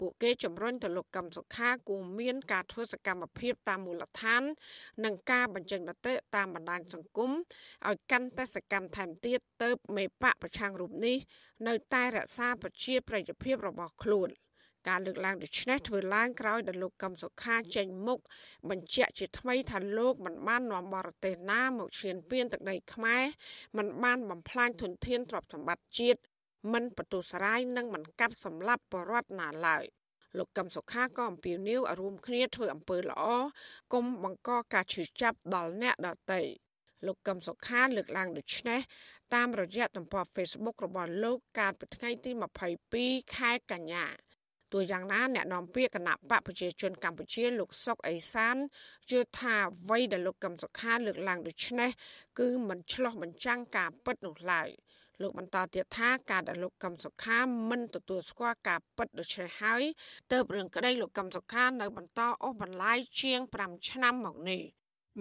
ពួកគេជំរុញទៅលោកកឹមសុខាគួរមានការធ្វើសកម្មភាពតាមមូលដ្ឋាន និងការបញ្ចេញមតិតាមបណ្ដាញសង្គមឲ្យកាន់តែសកម្មថែមទៀតទៅមេបកប្រឆាំងរូបនេះនៅតែរក្សាប្រជាប្រិយភាពរបស់ខ្លួនការលើកឡើងដូចនេះធ្វើឡើងក្រោយដែលលោកកឹមសុខាចេញមុខបញ្ជាក់ជាថ្មីថាលោកមិនបាននាំបរទេសណាមកឈានពានទឹកដីខ្មែរមិនបានបំផ្លាញធនធានទ្រព្យសម្បត្តិជាតិ មិនបន្ទុសរាយនិងមិនកាប់សម្លាប់បរដ្ឋណាឡើយលោកកឹមសុខាក៏អំពាវនាវឲ្យរួមគ្នាធ្វើអំពើល្អកុំបង្កការឈឺចាប់ដល់អ្នកដទៃលោកកឹមសុខាលើកឡើងដូចនេះតាមរយៈទំព័រ Facebook របស់លោកកាលពីថ្ងៃទី22ខែកញ្ញាទោះយ៉ាងណាអ្នកនាំពាក្យគណៈបកប្រជាជនកម្ពុជាលោកសុកអេសានជឿថាអ្វីដែលលោកកឹមសុខាលើកឡើងដូចនេះគឺមិនឆ្លោះបញ្ចាំងការពិតនោះឡើយ។ លោកបន្តទៀតថាការដែលលោកកឹមសុខាមិនទទួលស្គាល់ការពិតដូច្នេះហើយទើបរឿងក្តីលោកកឹមសុខានៅបន្តអូសបន្លាយជាង5ឆ្នាំមកនេះ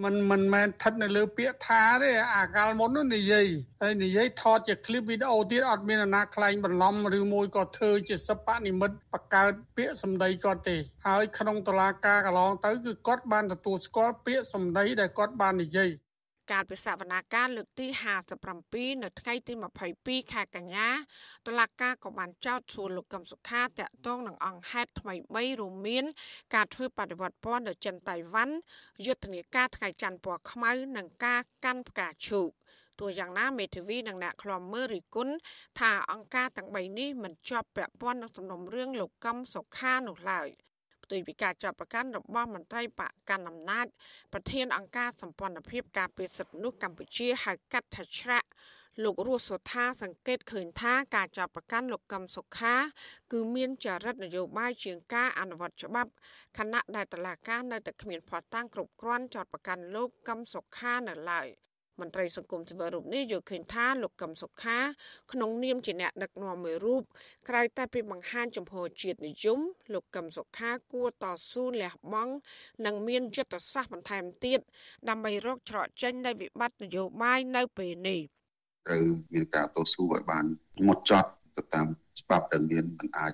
มันមិនមែនស្ថិតនៅលើពាក្យថាទេអាកាលមុននោះនិយាយហើយនិយាយថតជាคลิปវីដេអូទៀតអត់មានអាណាខ្លែងបន្លំឬមួយក៏ធ្វើជាសិប្បនិមិត្តបង្កើតពាក្យសម្ដីគាត់ទេ ហើយក្នុងតឡាការកន្លងទៅគឺគាត់បានទទួលស្គាល់ពាក្យសម្ដីដែលគាត់បាននិយាយ ការពិសាវនាការលើកទី57នៅថ្ងៃទី22ខែកញ្ញាតុលាការក៏បានចោទសួរលោកកឹមសុខាតាក់ទងនឹងអង្គហេតុថ្មី3រួមមាន ការធ្វើបដិវត្តពណ៌នៅចិនតៃវ៉ាន់យុទ្ធនាការថ្ងៃច័ន្ទពណ៌ខ្មៅនិងការកាន់ផ្កាឈូកទោះយ៉ាងណាមេធាវីនិងអ្នកខ្លាំមើលរិះគន់ថាអង្គការទាំង3នេះមិនជាប់ពាក់ព័ន្ធនឹងសំណុំរឿងលោកកឹមសុខានោះឡើយ។ ផ្ទុយពីការចាប់ប្រកាន់របស់មន្ត្រីបកកាន់អំណាចប្រធានអង្គការសម្ព័ន្ធភាពការពារសិទ្ធិមនុស្សកម្ពុជាហៅកាត់ថាច្រាក់លោករស់សុថាសង្កេតឃើញថាការចាប់ប្រកាន់លោកកឹមសុខា គឺមានចរិតនយោបាយជាងការអនុវត្តច្បាប់ខណៈដែលតឡាការនៅតែគ្មានផតតាំងគ្រប់គ្រាន់ចោតប្រកាន់លោកកឹមសុខានៅឡើយ។ មន្ត្រីសង្គមស៊ីវិលរូបនេះយល់ឃើញថាលោកកឹមសុខា ក្នុងនាមជាអ្នកដឹកនាំមួយរូបក្រៅតែពីបង្ហាញចំហជាតិនិយមលោកកឹមសុខាគួរតស៊ូលះបង់និងមានយុទ្ធសាស្ត្របន្ថែមទៀតដើម្បីរកច្រកចេញនៃវិបត្តិនយោបាយនៅពេលនេះត្រូវមានការតស៊ូឲ្យបានមុតចត់ទៅតាមច្បាប់ដែលមានមិនអាច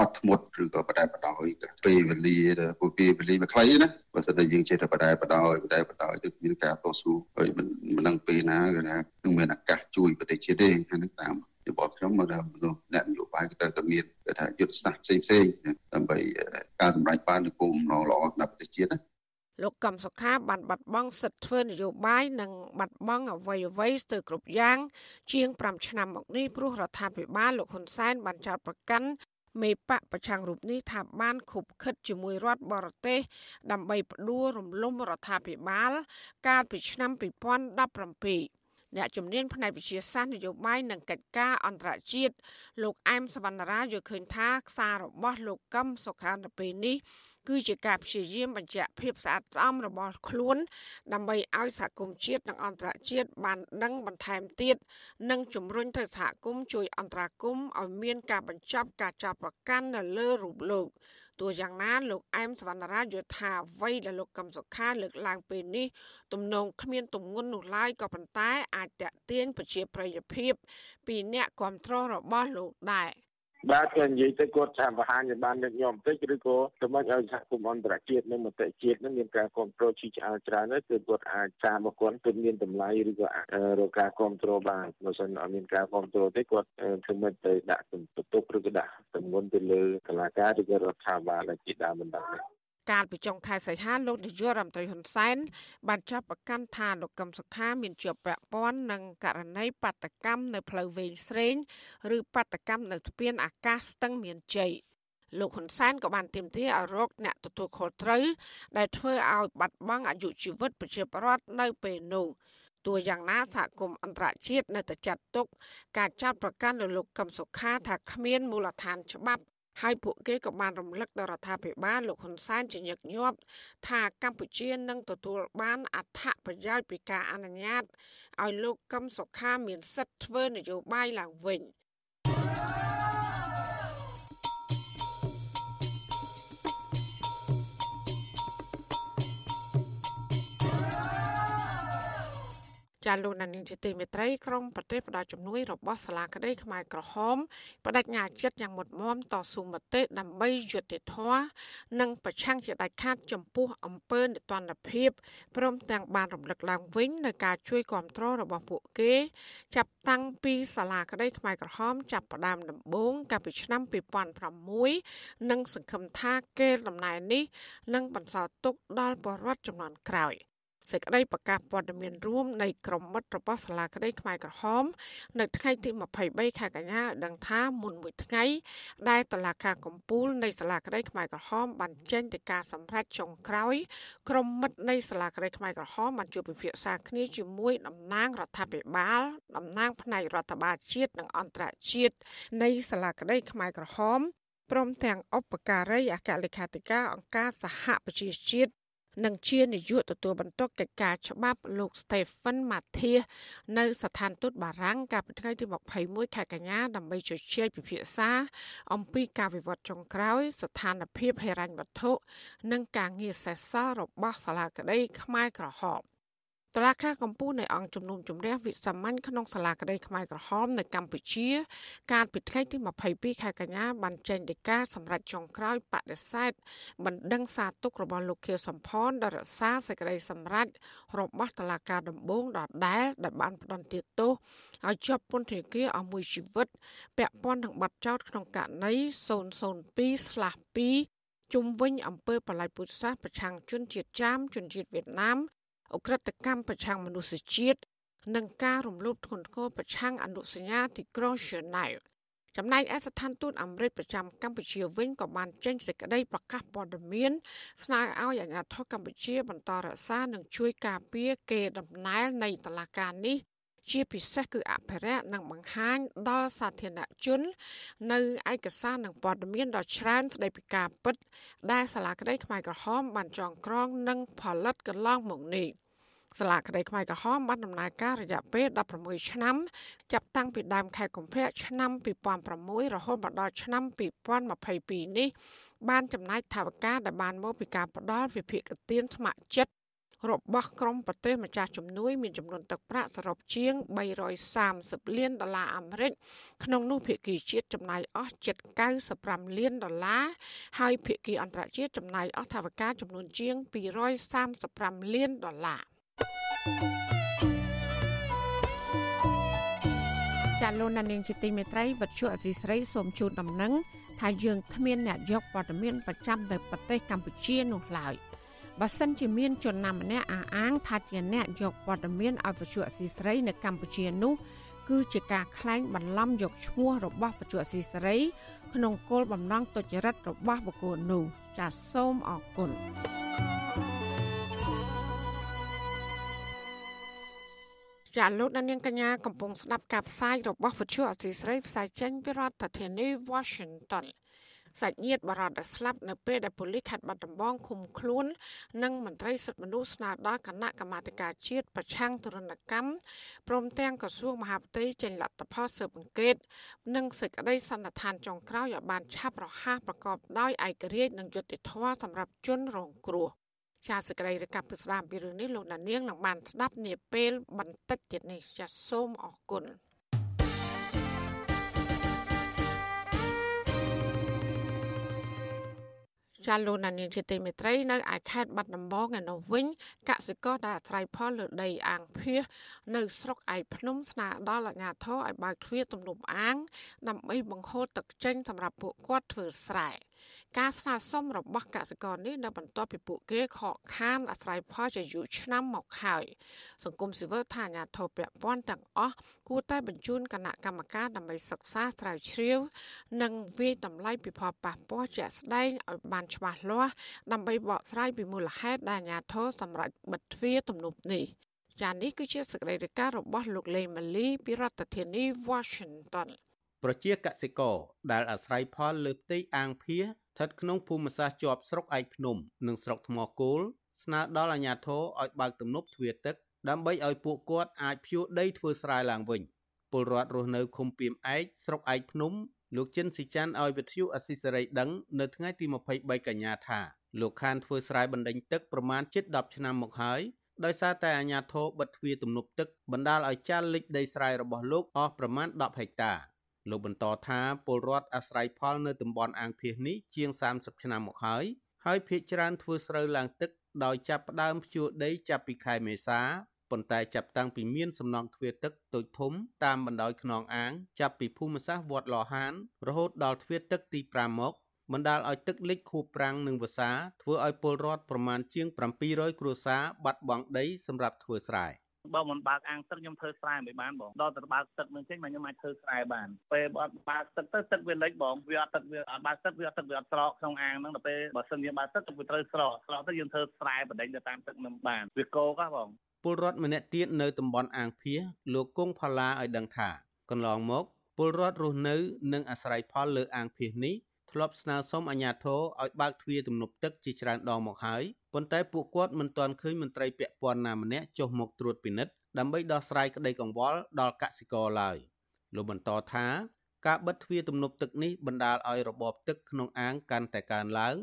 អត់ធ្មត់ឬក៏បដែបដោយពេលវេលាពួកពេលវេលាវាខ្លីណាបើសិនតែយើងចេះតែបដែបដោយបដែបដោយទៅមានការតស៊ូហើយមិនមិនដឹងពេលណាគឺថានឹងមានឱកាសជួយប្រទេសជាតិទេហ្នឹងតាមយោបល់ខ្ញុំមកថាមនុស្សអ្នកនយោបាយក៏ត្រូវតែមានគេថាយុទ្ធសាស្ត្រផ្សេងផ្សេងដើម្បីការសម្រេចបាននូវគោលបំណងល្អសម្រាប់ប្រទេសជាតិណាលោកកំសុខាបានបាត់បង់សិទ្ធិធ្វើនយោបាយនិងបាត់បង់អ្វីអ្វីស្ទើរគ្រប់យ៉ាង ជាង5ឆ្នាំមកនេះព្រោះរដ្ឋាភិបាលលោកហ៊ុនសែនបានចោទប្រកាន់ មេបកប្រឆាំងរូបនេះថាបានខុបខិតជាមួយរដ្ឋបរទេសដើម្បីផ្ដួលរំលំរដ្ឋាភិបាល កាលពីឆ្នាំ2017អ្នកជំនាញផ្នែកវិទ្យាសាស្ត្រនយោបាយនិងកិច្ចការអន្តរជាតិលោកអែមសវណ្ណរាយល់ឃើញថា ខ្សាររបស់លោកកឹមសុខានៅពេលនេះ គឺជាការព្យាយាមបញ្ជាក់ភាពស្អាតស្អំរបស់ខ្លួន ដើម្បីឲ្យសហគមន៍ជាតិនិងអន្តរជាតិបានដឹងបន្ថែមទៀតនិងជំរុញទៅសហគមន៍ជួយអន្តរាគមន៍ឲ្យមានការបញ្ចប់ការចាប់ប្រកាន់នៅលើរូបលោកទោះយ៉ាងណាលោកអែមសវណ្ណរាយល់ថាអ្វីដែលលោកកឹមសុខាលើកឡើងពេលនេះទំនងគ្មានទម្ងន់នោះឡើយក៏ប៉ុន្តែអាចតេទៀងប្រជាប្រិយភាព ពីអ្នកគ្រប់គ្រងរបស់លោកដែរ។ បាទគេនិយាយទៅគាត់ថាបង្ហាញឲ្យបានញឹកញាប់បន្តិចឬក៏ដើម្បីឲ្យសហគមន៍អន្តរជាតិនិងមតិជាតិនឹងមានការគ្រប់គ្រងជីឆ្អែលច្រើនទៅគឺគាត់អាចសាររបស់គាត់គឺមានតម្លៃឬក៏រកការគ្រប់គ្រងបានបើមិនអត់មានការគ្រប់គ្រងទេគាត់ធ្វើមិនទៅដាក់បន្ទុកឬក៏ដាក់ទម្ងន់ទៅលើកលាការឬក៏រដ្ឋាភិបាលជាដើមមិនដឹងទេ កាលពីចុងខែសីហាលោកនាយករដ្ឋមន្ត្រីហ៊ុនសែនបានចាប់ប្រកាន់ថាលោកកឹមសុខាមានជាប់ពាក់ព័ន្ធនឹងករណីបាតកម្មនៅផ្លូវវែងស្រេងឬបាតកម្មនៅស្ពានអាកាសស្ទឹងមានជ័យលោកហ៊ុនសែនក៏បានទាមទារឲ្យរកអ្នកទទួលខុសត្រូវដែលធ្វើឲ្យបាត់បង់អាយុជីវិតប្រជាពលរដ្ឋនៅពេលនោះទោះយ៉ាងណាសហគមន៍អន្តរជាតិនៅតែចាត់ទុកការចាត់ប្រកាន់លើលោកកឹមសុខាថាគ្មានមូលដ្ឋានច្បាប់ ហើយពួកគេក៏បានរំលឹកដល់រដ្ឋាភិបាលលោកហ៊ុនសែនជាញឹកញាប់ថាកម្ពុជានឹងទទួលបានអត្ថប្រយោជន៍ពីការអនុញ្ញាតឲ្យលោកកឹមសុខាមានសិទ្ធិធ្វើនយោបាយឡើងវិញ។ ចាលោកណានីជាទីមេត្រីក្រុមប្រទេសផ្ដល់ជំនួយរបស់សាលាក្តីខ្មែរក្រហមបដិញ្ញាចិត្តយ៉ាងមុតមមតស៊ូមតិដើម្បីយុត្តិធម៌និងប្រឆាំងជាដាច់ខាតចំពោះអំពើនិទានភាពព្រមទាំងបានរំលឹកឡើងវិញនៅការជួយគ្រប់គ្រងរបស់ពួកគេ ចាប់តាំងពីសាលាក្តីខ្មែរក្រហម ចាប់ផ្ដើមដំបូងកាលពីឆ្នាំ2006និងសង្ឃឹមថាគេដំណែននេះនឹងបន្សល់ទុកដល់ប្រជាពលរដ្ឋចំនួនក្រោយ។ សេចក្តីប្រកាសព័ត៌មានរួមនៃក្រុមមិត្តរបស់សាលាក្តីខ្មែរក្រហម នៅថ្ងៃទី23ខែកញ្ញាដឹងថាមុនមួយថ្ងៃដែលតឡាការកំពូលនៃសាលាក្តីខ្មែរក្រហមបានចេញទៅការសម្រេចចុងក្រោយក្រុមមិត្តនៃសាលាក្តីខ្មែរក្រហមបានជួបពិភាក្សាគ្នាជាមួយតំណាងរដ្ឋាភិបាលតំណាងផ្នែករដ្ឋបាលជាតិនិងអន្តរជាតិនៃសាលាក្តីខ្មែរក្រហមព្រមទាំងឧបការីអគ្គលេខាធិការអង្គការសហប្រជាជាតិ និងជានាយកទទួលបន្ទុកកិច្ចការច្បាប់លោក Stephen Mathias នៅស្ថានទូតបារាំងកាលពីថ្ងៃទី21ខែកញ្ញាដើម្បីជជែកពិភាក្សាអំពីការវិវត្តចុងក្រោយ ស្ថានភាពហិរញ្ញវត្ថុនិងការងារសេសសល់របស់សាលាក្តីខ្មែរក្រហម។ តឡាការកម្ពុជានៃអង្គជំនុំជម្រះវិសាមញ្ញក្នុងសាលាក្តីខ្មែរក្រហមនៅកម្ពុជា កាលពីថ្ងៃទី22ខែកញ្ញាបានចេញដីកាសម្រាប់ចុងក្រោយបដិសេធបណ្ដឹងសារទុករបស់លោកខៀវសំផនដល់រក្សាសេចក្តីសម្រេចរបស់តឡាការដំបងដដែលដែលបានផ្ដន្ទាទោសឲ្យជាប់ពន្ធនាគារអស់មួយជីវិត ពាក់ព័ន្ធនឹងបទចោទក្នុងករណី002/2ជុំវិញអំពើបលាយពុទ្ធសាសប្រឆាំងជនជាតិចាមជនជាតិវៀតណាម អ ுக ្រិតកម្មប្រឆាំងមនុស្សជាតិនិងការរំលោភធ្ងន់ធ្ងរប្រឆាំងអនុសញ្ញាទីក្រុងហ្សឺណែវចំណែកឯស្ថានទូតអាមេរិកប្រចាំកម្ពុជាវិញក៏បានចេញសេចក្តីប្រកាសព័ត៌មានស្នើឲ្យអាជ្ញាធរកម្ពុជាបន្តរក្សានិងជួយការពារកេរដំណែលនៃតឡាការនេះ ជាពិសេសគឺអភិរក្សនិងបង្ហាញដល់សាធារណជន នៅឯកសារនិងព័ត៌មានដ៏ច្រើនស្ដីពីការពិត ដែលសាលាក្តីខ្មែរក្រហមបានចងក្រង និងផលិតកន្លងមកនេះសាលាក្តីខ្មែរក្រហមបានដំណើរការរយៈពេល16ឆ្នាំចាប់តាំងពីដើមខែកុម្ភៈឆ្នាំ2006រហូតមកដល់ឆ្នាំ2022នេះបានចំណាយថវិកាដែលបានមកពីការផ្ដល់វិភាគទានស្ម័គ្រចិត្ត របស់ក្រមប្រទេសម្ចាស់ជំនួយមានចំនួនទឹកប្រាក់សរុបជាង330លានដុល្លារអាមេរិកក្នុងនោះភាគីជាតិចំណាយអស់ជិត95លានដុល្លារហើយភាគីអន្តរជាតិចំណាយអស់ថវិកាចំនួនជាង235លានដុល្លារចាលោកនាងជាទីមេត្រីវັດជុអសីស្រីសូមជូនដំណឹងថាយើងគ្មានអ្នកយកព័ត៌មានប្រចាំនៅប្រទេសកម្ពុជានោះឡើយ បើសិនជាមានជនណាម្នាក់អះអាងថាជាអ្នកយកព័ត៌មានឲ្យវិទ្យុអសីស្រីនៅកម្ពុជានោះគឺជាការក្លែងបន្លំយកឈ្មោះរបស់វិទ្យុអសីស្រី ក្នុងគោលបំណងទុច្ចរិតរបស់បុគ្គលនោះចាសសូមអរគុណចាលោកនាងកញ្ញាកំពុងស្ដាប់ការផ្សាយរបស់វិទ្យុអសីស្រីផ្សាយចេញពីរដ្ឋធានី Washington សាច់ញាតិបរតដែលស្លាប់នៅពេលដែលប៉ូលីសខេត្តបាត់ដំបងឃុំខ្លួន និងមន្ត្រីសិទ្ធិមនុស្សស្នើដល់គណៈកម្មាធិការជាតិប្រឆាំងទរណកម្មព្រមទាំងក្រសួងមហាផ្ទៃចេញលទ្ធផលស៊ើបអង្កេត និងសេចក្តីសន្និដ្ឋានចុងក្រោយឲ្យបានឆាប់រហ័សប្រកបដោយឯករាជ្យនិងយុត្តិធម៌សម្រាប់ជនរងគ្រោះជាសក្តីរកັບពីស្ដាមពីរឿងនេះលោកដានៀងនឹងបានស្ដាប់នាពេលបន្តិចទៀតនេះចាសសូមអរគុណ ចាលោកណានីជាទីមេត្រីនៅឯខេត្តបាត់ដំបងឯនោះវិញកសិករដែលអាស្រ័យផលលើដីអាងភៀសនៅស្រុកឯភ្នំស្នើដល់អាជ្ញាធរឲ្យបើកទ្វារទំនប់អាងដើម្បីបង្ហូរទឹកចេញសម្រាប់ពួកគាត់ធ្វើស្រែ ការស្នើសុំរបស់កសិករនេះនៅបន្ទាប់ពីពួកគេខកខានអាស្រ័យផលជាយូរឆ្នាំមកហើយសង្គមស៊ីវិលថាអាញាធិបពព័ន្ធទាំងអស់គួរតែបញ្ជូនគណៈកម្មការដើម្បីសិក្សាស្រាវជ្រាវ និងវិយតម្លៃពិភពប៉ះពាល់ជាក់ស្ដែងឲ្យបានច្បាស់លាស់ដើម្បីបកស្រាយពីមូលហេតុដែលអាញាធិបសម្រាប់បិទទ្វារទំនប់នេះចានេះគឺជាសេចក្តីរាយការណ៍របស់លោកលេងម៉ាលីពីរដ្ឋធានី Washington ប្រជាកសិករដែលអាស្រ័យផលលើផ្ទៃអាងភៀ ស្ថិតក្នុងភូមិសាស្ត្រជាប់ស្រុកឯកភ្នំ និងស្រុកថ្មគោលស្នើដល់អាជ្ញាធរឲ្យបើកទំនប់ទ្វារទឹកដើម្បីឲ្យពួកគាត់អាចភ្ជួរដីធ្វើស្រែឡើងវិញពលរដ្ឋរស់នៅឃុំពីមឯកស្រុកឯកភ្នំលោកចិនស៊ីចាន់ឲ្យវិទ្យុអស៊ីសេរីដឹងនៅថ្ងៃទី23កញ្ញាថាលោកខានធ្វើស្រែបណ្ដេញទឹកប្រមាណជិត10ឆ្នាំមកហើយដោយសារតែអាជ្ញាធរបិទទ្វារទំនប់ទឹកបណ្ដាលឲ្យចាលលិចដីស្រែរបស់លោកអស់ប្រមាណ10ហិកតា លោកបន្តថាពលរដ្ឋអាស្រ័យផលនៅតំបន់អាងភៀសនេះជាង30ឆ្នាំមកហើយហើយភ ieck ច្រើនធ្វើស្រូវឡើងទឹកដោយចាប់ផ្ដើមភ្ជួរដីចាប់ពីខែមេសាប៉ុន្តែចាប់តាំងពីមានសំណង់ទ្វារទឹកតូចធំតាមបណ្ដោយខ្នងអាង ចាប់ពីភូមិសាស្ត្រវត្តលហាន រហូតដល់ទ្វារទឹកទី5មកបណ្ដាលឲ្យទឹកលិចខួបប្រាំងនិងវស្សាធ្វើឲ្យពលរដ្ឋប្រមាណជាង700គ្រួសារបាត់បង់ដីសម្រាប់ធ្វើស្រែ។ បើមិនបើកអាងទឹកខ្ញុំធ្វើស្រែមិនបានបងដល់តែបើកទឹកនឹងចេញមកខ្ញុំអាចធ្វើស្រែបានពេលបើអត់បើកទឹកទៅទឹកវាលិចបងវាអត់ទឹកវាអត់បើកទឹកវាអត់ទឹកវាអត់ស្រកក្នុងអាងហ្នឹងដល់ពេលបើសិនយើងបើកទឹកទៅវាត្រូវស្រកស្រកទៅយើងធ្វើស្រែបណ្ដេញទៅតាមទឹកនឹងបានវាកោកហ៎បងពលរដ្ឋម្នាក់ទៀតនៅតំបន់អាងភៀសលោកគង់ផល្លាឲ្យដឹងថាកន្លងមកពលរដ្ឋរស់នៅនិងអាស្រ័យផលលើអាងភៀសនេះធ្លាប់ស្នើសុំអាជ្ញាធរឲ្យបើកទ្វារទំនប់ទឹកជាច្រើនដងមកហើយ ប៉ុន្តែពួកគាត់មិនទាន់ឃើញមន្ត្រីពាក់ព័ន្ធណាម្នាក់ចុះមកត្រួតពិនិត្យដើម្បីដោះស្រាយក្តីកង្វល់ដល់កសិករឡើយលោកបន្តថាការបិទទ្វារទំនប់ទឹកនេះបណ្ដាលឲ្យរបបទឹកក្នុងអាងកាន់តែកើនឡើង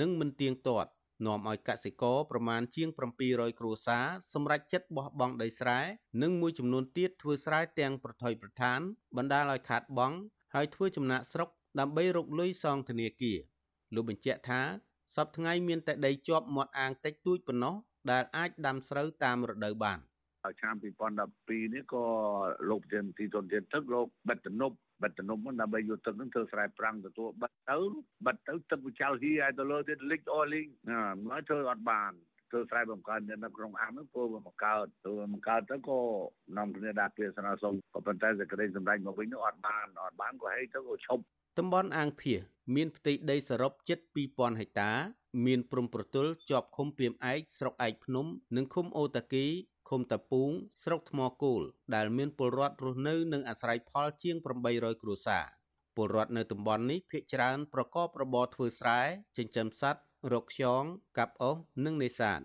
និងមិនទៀងទាត់នាំឲ្យកសិករប្រមាណជាង700គ្រួសារសម្រេចចិត្តបោះបង់ដីស្រែនិងមួយចំនួនទៀតធ្វើស្រែទាំងប្រថុយប្រឋាន បណ្ដាលឲ្យខាតបង់ហើយធ្វើចំណាក់ស្រុកដើម្បីរកលុយសងធនាគារលោកបញ្ជាក់ថា សប្តាហ៍ថ្ងៃមានតែដីជាប់មាត់អាងតិចតួចប៉ុណ្ណោះដែលអាចដាំស្រូវតាមរដូវបាន។ឆ្នាំ2012នេះក៏លោកប្រធានទីទុនធានទឹកលោកបិទទំនប់បិទទំនប់ហ្នឹងដើម្បីយកទឹកហ្នឹងធ្វើស្រែប្រាំងទទួលបិទទៅបិទទៅទឹកវាចោលហីឲ្យទៅលើទៀតលិចអស់លីងណាមកធ្វើអត់បានធ្វើស្រែបង្កើននៅក្នុងអាំហ្នឹងព្រោះវាបង្កើតទៅបង្កើតទៅក៏នាំគ្នាដាក់ពាក្យស្នើសុំក៏ប៉ុន្តែសេចក្តីសម្រេចមកវិញនោះអត់បានអត់បានក៏ហីទៅក៏ឈប់ តំបន់អាងភៀសមានផ្ទៃដីសរុបជិត2000ហិកតា មានព្រំប្រទល់ជាប់ឃុំពីមឯកស្រុកឯកភ្នំ និងឃុំអូតាគីឃឃុំតាពូង ស្រុកថ្មគោលដែលមានពលរដ្ឋរស់នៅនិងអាស្រ័យផលជាង800គ្រួសារពលរដ្ឋនៅតំបន់នេះភ ieck ច្រើនប្រកបរបរធ្វើស្រែចិញ្ចឹមសត្វរកខ្យងកាប់អុសនិងនេសាទ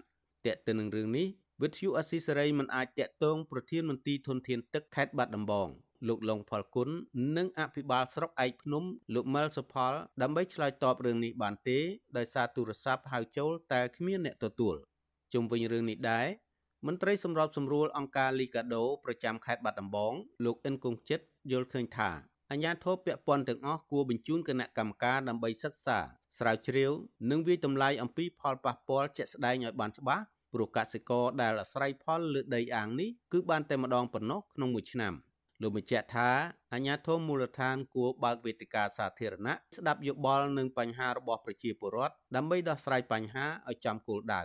ទាក់ទិននឹងរឿងនេះវិទ្យុអស៊ីសេរីមិនអាចតាក់ទងប្រធានមន្ទីរធនធានទឹកខេត្តបាត់ដំបង លោកលងផលគុណនិងអភិបាលស្រុកឯកភ្នំ លោកម៉ែលសុផល ដើម្បីឆ្លើយតបរឿងនេះបានទេដោយសារទូរស័ព្ទហៅចូលតែគ្មានអ្នកទទួលជុំវិញរឿងនេះដែរមន្ត្រីសម្របសម្រួលអង្គការលីកាដូប្រចាំខេត្តបាត់ដំបងលោកអិនគង្ជិតយល់ឃើញថាអញ្ញាធិបពាក់ព័ន្ធទាំងអស់គួរបញ្ជូនគណៈកម្មការដើម្បីសិក្សាស្រាវជ្រាវនិងវិយតម្លៃអំពីផលប៉ះពាល់ជាក់ស្ដែងឲ្យបានច្បាស់ព្រោះកសិករដែលអាស្រ័យផលលើដីអាងនេះគឺបានតែម្ដងប៉ុណ្ណោះក្នុងមួយឆ្នាំ លោកបញ្ជាក់ថាអាជ្ញាធរមូលដ្ឋានគួរបើកវេទិកាសាធារណៈស្ដាប់យោបល់និងបញ្ហារបស់ប្រជាពលរដ្ឋដើម្បីដោះស្រាយបញ្ហាឲ្យចំគោលដៅ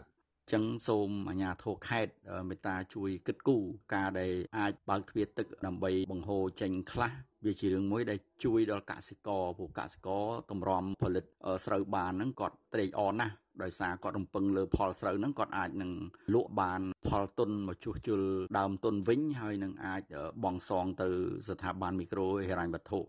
ចឹងសូមអាជ្ញាធរខេត្តមេត្តាជួយគិតគូរការដែលអាចបើកទ្វារទឹកដើម្បីបង្ហូរចេញខ្លះវាជារឿងមួយដែលជួយដល់កសិករព្រោះកសិករតម្រាំផលិតស្រូវបានហ្នឹងគាត់ត្រេកអរណាស់ ដោយសារគាត់រំពឹងលើផលស្រូវហ្នឹងគាត់អាចនឹងលក់បានផលទុនមកជួសជុលដើមទុនវិញហើយនឹងអាចបង់សងទៅស្ថាប័នមីក្រូហិរញ្ញវត្ថុ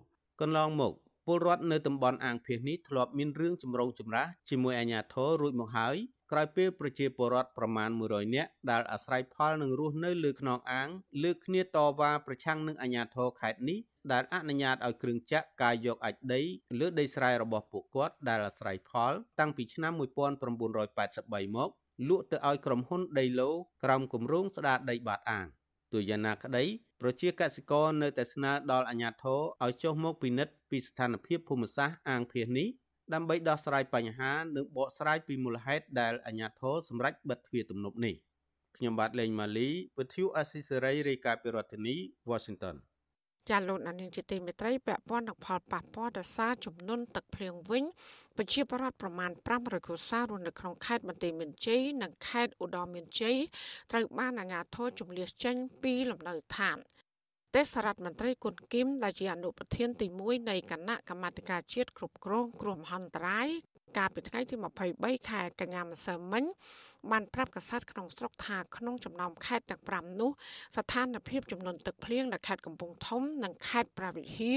កន្លងមកពលរដ្ឋនៅតំបន់អាងភៀសនេះធ្លាប់មានរឿងចម្រូងចម្រាសជាមួយអាជ្ញាធររួចមកហើយក្រោយពេលប្រជាពលរដ្ឋប្រមាណ100នាក់ដែលអាស្រ័យផលនឹងរស់នៅលើខ្នងអាងលើកគ្នាតវ៉ាប្រឆាំងនឹងអាជ្ញាធរខេត្តនេះ ដែលអនុញ្ញាតឲ្យគ្រឿងចក្រកាយយកអាចដីលើដីស្រែរបស់ពួកគាត់ដែលអាស្រ័យផល តាំងពីឆ្នាំ1983មកលក់ទៅឲ្យក្រុមហ៊ុនដីឡូក្រោមគម្រោងស្ដារដីបាតអាងទោះយ៉ាងណាក្តីប្រជាកសិករនៅតែស្នើដល់អាជ្ញាធរឲ្យចុះមកពិនិត្យពីស្ថានភាពភូមិសាស្ត្រអាងភៀសនេះដើម្បីដោះស្រាយបញ្ហានិងបកស្រាយពីមូលហេតុដែលអាជ្ញាធរសម្រេចបិទទ្វារទំនប់នេះខ្ញុំបាទលេងម៉ាលីវិទ្យុអេស៊ីសេរីរាយការណ៍ពីរដ្ឋធានី Washington ចាលោកនាងជាទីមេត្រីពាក់ព័ន្ធនឹងផលប៉ះពាល់ដោយសារចំនួនទឹកភ្លៀងវិញប្រជាពលរដ្ឋប្រមាណ500គ្រួសាររស់នៅក្នុងខេត្តបន្ទាយមានជ័យនិងខេត្តឧត្តរមានជ័យត្រូវបានអាជ្ញាធរជំនះចេញពីលំនៅឋានទេសរដ្ឋមន្ត្រីគុណគឹមដែលជាអនុប្រធានទី1នៃគណៈកម្មាធិការជាតិគ្រប់គ្រងគ្រោះមហន្តរាយ កាលពីថ្ងៃទី23ខែកញ្ញាម្សិលមិញបានប្រាប់កាសែតក្នុងស្រុកថាក្នុងចំណោមខេត្តទាំង5នោះស្ថានភាពចំនួនទឹកភ្លៀងនៅខេត្តកំពង់ធំ និងខេត្តប្រាវិហា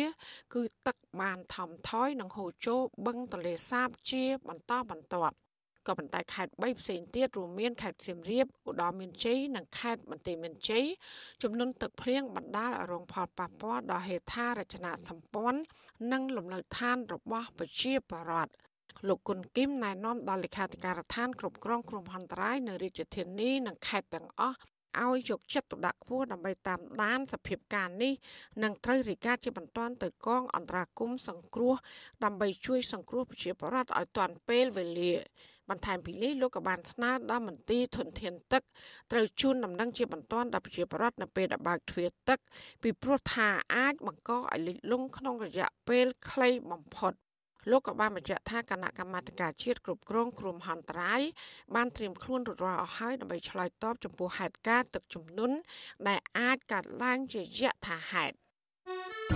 គឺទឹកបានថមថយនិងហូរចូលបឹងទន្លេសាបជាបន្តបន្ទាប់ក៏ប៉ុន្តែខេត្ត3ផ្សេងទៀតរួមមានខេត្តសៀមរាបឧត្តរមានជ័យនិងខេត្តបន្ទាយមានជ័យចំនួនទឹកភ្លៀងបណ្ដាលឲ្យរងផលប៉ះពាល់ដល់ហេដ្ឋារចនាសម្ព័ន្ធនិងលំនៅឋានរបស់ប្រជាពលរដ្ឋ លោកគុណគឹមណែនាំដល់លេខាធិការដ្ឋានគ្រប់គ្រងគ្រោះមហន្តរាយនៅរាជធានីនិងខេត្តទាំងអស់ឲ្យយកចិត្តទុកដាក់ខ្ពស់ដើម្បីតាមដានសភាពការនេះនិងត្រូវរាយការណ៍ជាបន្ទាន់ទៅកងអន្តរាគមន៍សង្គ្រោះដើម្បីជួយសង្គ្រោះប្រជាពលរដ្ឋឲ្យទាន់ពេលវេលាបន្ថែមពីនេះលោកក៏បានស្នើដល់មន្ទីរធនធានទឹកត្រូវជូនដំណឹងជាបន្ទាន់ដល់ប្រជាពលរដ្ឋនៅពេលដែលបើកទ្វារទឹកពីព្រោះថាអាចបង្កឲ្យលិចលង់ក្នុងរយៈពេលខ្លីបំផុត លោកក៏បានបញ្ជាក់ថាគណៈកម្មាធិការជាតិគ្រប់គ្រងគ្រោះមហន្តរាយបានត្រៀមខ្លួនរួចរាល់អស់ហើយដើម្បីឆ្លើយតបចំពោះហេតុការណ៍ទឹកជំនន់ដែលអាចកើតឡើងជាយថាហេតុ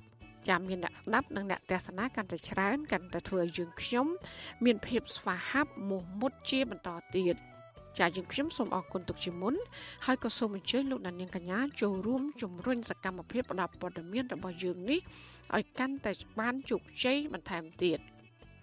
ចាំមានអ្នកស្ដាប់និងអ្នកទស្សនាកាន់តែច្រើនកាន់តែធ្វើឲ្យយើងខ្ញុំ មានភាពស្វាហាប់មោះមុតជាបន្តទៀតចាយើងខ្ញុំសូមអរគុណទុកជាមុនហើយក៏សូមអញ្ជើញលោកដានៀងកញ្ញាចូលរួមជំរុញសកម្មភាពផ្តល់ព័ត៌មានរបស់យើងនេះឲ្យកាន់តែបានជោគជ័យបន្ថែមទៀត។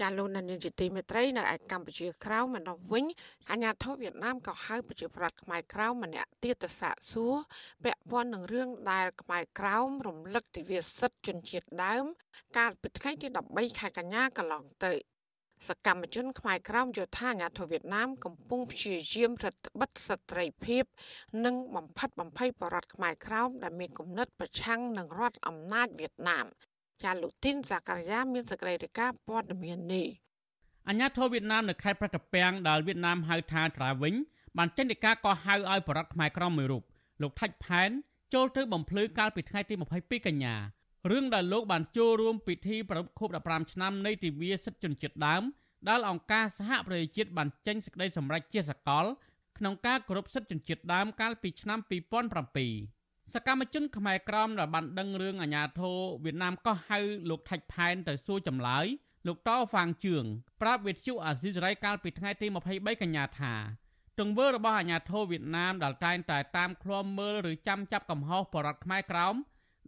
ចាលោកនានីជាទីមេត្រីនៅឯកម្ពុជាក្រៅម្ដងវិញអាញាធិបតេយ្យវៀតណាមក៏ហៅប្រជាប្រដ្ឋខ្មែរក្រៅម្នាក់ទៀតទៅសាកសួរពាក់ព័ន្ធនឹងរឿងដែលខ្មែរក្រៅរំលឹកទិវាសិទ្ធិជនជាតិដើម កាលពីថ្ងៃទី13ខែកញ្ញាកន្លងទៅសកម្មជនខ្មែរក្រោមយោធាអាញាធរវៀតណាមកំពុងព្យាយាមរដ្ឋបិទសិទ្ធិត្រីភាព និងបំផិតបំភ័យបរតខ្មែរក្រោមដែលមានគំនិតប្រឆាំងនឹងរដ្ឋអំណាចវៀតណាម ចាលោកទីនសាការីយ៉ាមានសេចក្តីរាយការណ៍ព័ត៌មាននេះអាញាធរវៀតណាមនៅខេត្តប្រតពាំងដែលវៀតណាមហៅថាត្រាវិញបានចេញដីកាកោះហៅឲ្យបរតខ្មែរក្រមមួយរូបលោកថាច់ផែនចូលទៅបំភ្លឺកាលពីថ្ងៃទី22កញ្ញារឿងដែលលោកបានចូលរួមពិធីប្រពខួប15ឆ្នាំនៃទិវាសិទ្ធិជនជាតិដើមដែលអង្គការសហប្រជាជាតិបានចេញសេចក្តីសម្រេចជាសកលក្នុងការគោរពសិទ្ធិជនជាតិដើមកាលពីឆ្នាំ2007 សកម្មជនខ្មែរក្រមដែលបានដឹងរឿងអាញាធរវៀតណាមកោះហៅលោកថាច់ផែនទៅសួរចម្លើយលោកតហ្វាងជឿងប្រាប់វិទ្យុអាស៊ីសេរីកាលពីថ្ងៃទី23កញ្ញាថាទង្វើរបស់អាញាធរវៀតណាមដែលតែងតែតាមឃ្លាំមើលឬចាំចាប់កំហុសបរដ្ឋខ្មែរក្រោម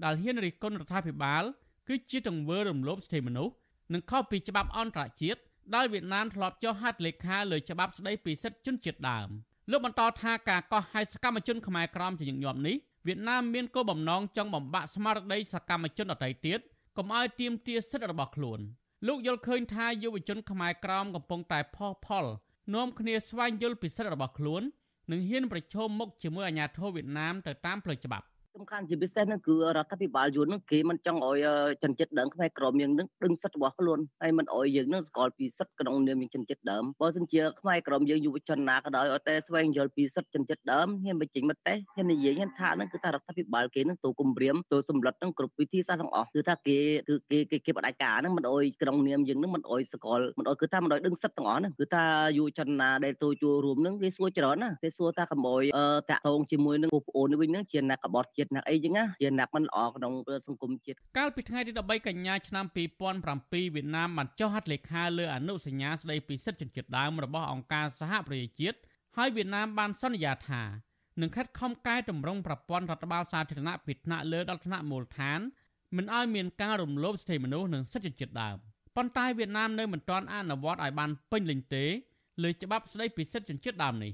ដែលហ៊ានរិះគន់រដ្ឋាភិបាល គឺជាទង្វើរំលោភសិទ្ធិមនុស្សនិងខុសពីច្បាប់អន្តរជាតិដែលវៀតណាមធ្លាប់ចុះហត្ថលេខាលើច្បាប់ស្តីពីសិទ្ធិជនជាតិដើមលោកបន្តថាការកោះហៅសកម្មជនខ្មែរក្រមជាញឹកញាប់នេះ វៀតណាមមានគោលបំណងចង់បំបាក់ស្មារតីសកម្មជនដទៃទៀតកុំឲ្យទាមទារសិទ្ធិរបស់ខ្លួនលោកយល់ឃើញថាយុវជនខ្មែរក្រមកំពុងតែផុសផុលនាំគ្នាស្វែងយល់ពីសិទ្ធិរបស់ខ្លួន និងហ៊ានប្រឈមមុខជាមួយអាជ្ញាធរវៀតណាមទៅតាមផ្លូវច្បាប់ សំខាន់ជាពិសេសនោះគឺរដ្ឋាភិបាលយួននោះគេមិនចង់ឲ្យជនជាតិដើមខ្មែរក្រមយើងនឹងដឹងសិទ្ធិរបស់ខ្លួនហើយមិនឲ្យយើងនឹងស្គាល់ពីសិទ្ធិក្នុងនាមជនជាតិដើមបើសិនជាខ្មែរក្រមយើងយុវជនណាក៏ដោយឲ្យតែស្វែងយល់ពីសិទ្ធិជនជាតិដើមហ៊ានបញ្ចេញមតិហ៊ាននិយាយហ៊ានថានឹងគឺថារដ្ឋាភិបាលគេនឹងទូគម្រាមទូសម្លុតនឹងគ្រប់វិធីសាស្ត្រទាំងអស់គឺថាគេគឺគេគេគេបដិការនឹងមិនអោយក្នុងនាមយើងនឹងមិនអោយស្គាល់មិនអោយគឺថាមិនអោយដឹងសិទ្ធិទាំងអស់ហ្នឹងគឺថាយុវជនណាដែលទូចូលរួមនឹងគេសួរច្រើនណាគេសួរថាកុំអោយតាក់ទងជាមួយនឹងបងប្អូននេះវិញនឹងជាអ្នកកបត់ជាតិអ្នកអីចឹងណាជាអ្នកមិនល្អក្នុងសង្គមជាតិកាលពីថ្ងៃទី13កញ្ញាឆ្នាំ2007វៀតណាមបានចុះហត្ថលេខាលើអនុសញ្ញាស្តីពីសិទ្ធិជនជាតិដើមរបស់អង្គការសហប្រជាជាតិហើយវៀតណាមបានសន្យាថានឹងខិតខំកែតម្រង់ប្រព័ន្ធរដ្ឋបាលសាធារណៈពីថ្នាក់លើដល់ថ្នាក់មូលដ្ឋានមិនឲ្យមានការរំលោភសិទ្ធិមនុស្សនិងសិទ្ធិជនជាតិដើមប៉ុន្តែវៀតណាមនៅមិនទាន់អនុវត្តឲ្យបានពេញលេញទេលើច្បាប់ស្តីពីសិទ្ធិជនជាតិដើមនេះ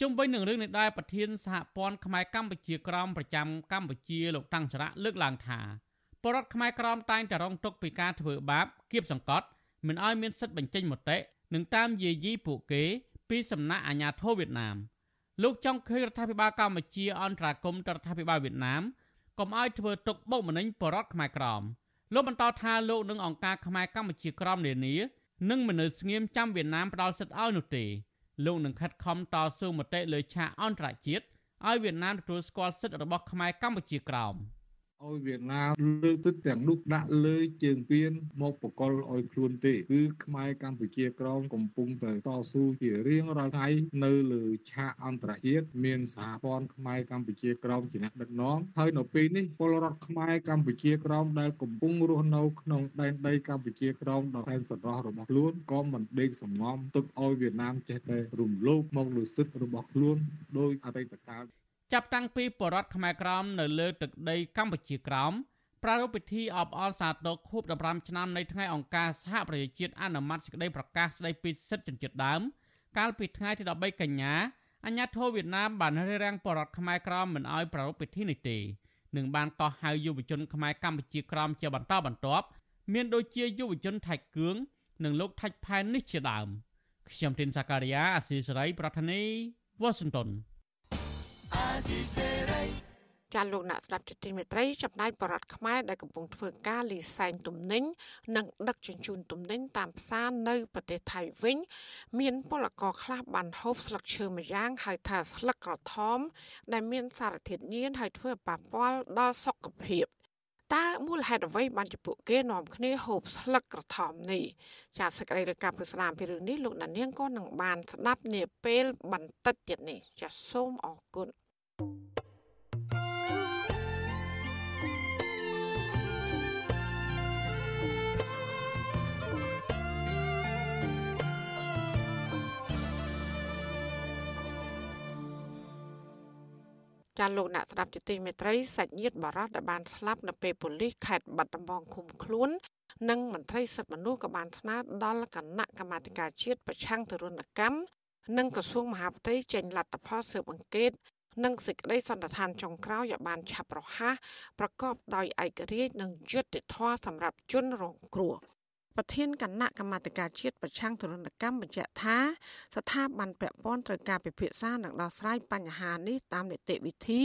ជុំវិញនឹងរឿងនេះដែរប្រធានសហព័ន្ធខ្មែរកម្ពុជាក្រមប្រចាំកម្ពុជាលោកតាំងចរៈលើកឡើងថាបរដ្ឋខ្មែរក្រមតែងតែរងទុកពីការធ្វើបាបគៀបសង្កត់មិនឲ្យមានសិទ្ធិបញ្ចេញមតិនិងតាមយាយីពួកគេ ពីសំណាក់អាជ្ញាធរវៀតណាមលោកចង់ឃើញរដ្ឋាភិបាលកម្ពុជាអន្តរាគមន៍ទៅរដ្ឋាភិបាលវៀតណាមកុំឲ្យធ្វើទុកបុកម្នេញបរដ្ឋខ្មែរក្រមលោកបន្តថាលោកនឹងអង្គការខ្មែរកម្ពុជាក្រមនានានឹងមិននៅស្ងៀមចាំវៀតណាមផ្ដាល់សិទ្ធិឲ្យនោះទេ លោកនឹងខិតខំតស៊ូមតិលើឆាកអន្តរជាតិឲ្យវៀតណាមទទួលស្គាល់សិទ្ធិរបស់ខ្មែរកម្ពុជាក្រោម។ ឲ្យវៀតណាមលើទឹកទាំងនោះដាក់លើជើងពៀនមកបកលឲ្យខ្លួនទេគឺខ្មែរកម្ពុជាក្រមកំពុងតែតស៊ូជារៀងរាល់ថ្ងៃនៅលើឆាកអន្តរជាតិមានសហព័ន្ធខ្មែរកម្ពុជាក្រមជាអ្នកដឹកនាំហើយនៅពេលនេះពលរដ្ឋខ្មែរកម្ពុជាក្រមដែលកំពុងរស់នៅក្នុងដែនដីកម្ពុជាក្រមដ៏សែនស្រស់របស់ខ្លួនក៏មិនដេកសំងំទឹកឲ្យវៀតណាមចេះតែរំលោភមកលើសិទ្ធិរបស់ខ្លួនដោយអតីតកាល ចាប់តាំងពីបរដ្ឋខ្មែរក្រមនៅលើទឹកដីកម្ពុជាក្រមប្រារព្ធពិធីអបអរសាទរខួប15ឆ្នាំនៃថ្ងៃអង្គការសហប្រជាជាតិអនុម័តសេចក្តីប្រកាសស្តីពីសិទ្ធិជនជាតិដើម កាលពីថ្ងៃទី13កញ្ញាអាញាធរវៀតណាមបានរារាំងបរដ្ឋខ្មែរក្រមមិនឲ្យប្រារព្ធពិធីនេះទេនឹងបានកោះហៅយុវជនខ្មែរកម្ពុជាក្រមជាបន្តបន្ទាប់មានដូចជាយុវជនថៃគឿងនិងលោកថាច់ផែននេះជាដើមខ្ញុំទីនសាការីយ៉ាអាស៊ីសេរីប្រធានីវ៉ាស៊ីនតោន ស៊ីសេរីចាលោកអ្នកស្ដាប់ជទីមេត្រីចំណាយបរដ្ឋខ្មែរដែលកំពុងធ្វើការលីសែងទំនិញនិងដឹកជញ្ជូនទំនិញតាមផ្សារនៅប្រទេសថៃវិញ មានពលករខ្លះបានហូបស្លឹកឈើម្យ៉ាងហៅថាស្លឹកក្រថមដែលមានសារធាតុញៀនហើយធ្វើប៉ះពាល់ដល់សុខភាពតើមូលហេតុអ្វីបានជាពួកគេនាំគ្នាហូបស្លឹកក្រថមនេះចាសសេចក្តីរាយការណ៍ពីស្លាមពីរឿងនេះលោកដានៀងក៏នឹងបានស្ដាប់នាពេលបន្តិចទៀតនេះចាសសូមអរគុណ ចាលោកអ្នកស្ដាប់ជាទីមេត្រីសាច់ញាតិបារោះដែលបានស្លាប់នៅពេលប៉ូលីសខេត្តបាត់ដំបងឃុំខ្លួន និងមន្ត្រីសិទ្ធិមនុស្សក៏បានស្នើដល់គណៈកម្មាធិការជាតិប្រឆាំងទរណកម្មនិងក្រសួងមហាផ្ទៃចេញលទ្ធផលស៊ើបអង្កេត និងសេចក្តីសន្និដ្ឋានចុងក្រោយឲ្យបានឆាប់រហ័សប្រកបដោយឯករាជ្យនិងយុត្តិធម៌សម្រាប់ជនរងគ្រោះប្រធានគណៈកម្មាធិការជាតិប្រឆាំងទរណកម្មបញ្ជាក់ថា ស្ថាប័នពាក់ព័ន្ធត្រូវការពិភាក្សានិងដោះស្រាយបញ្ហានេះតាមនីតិវិធី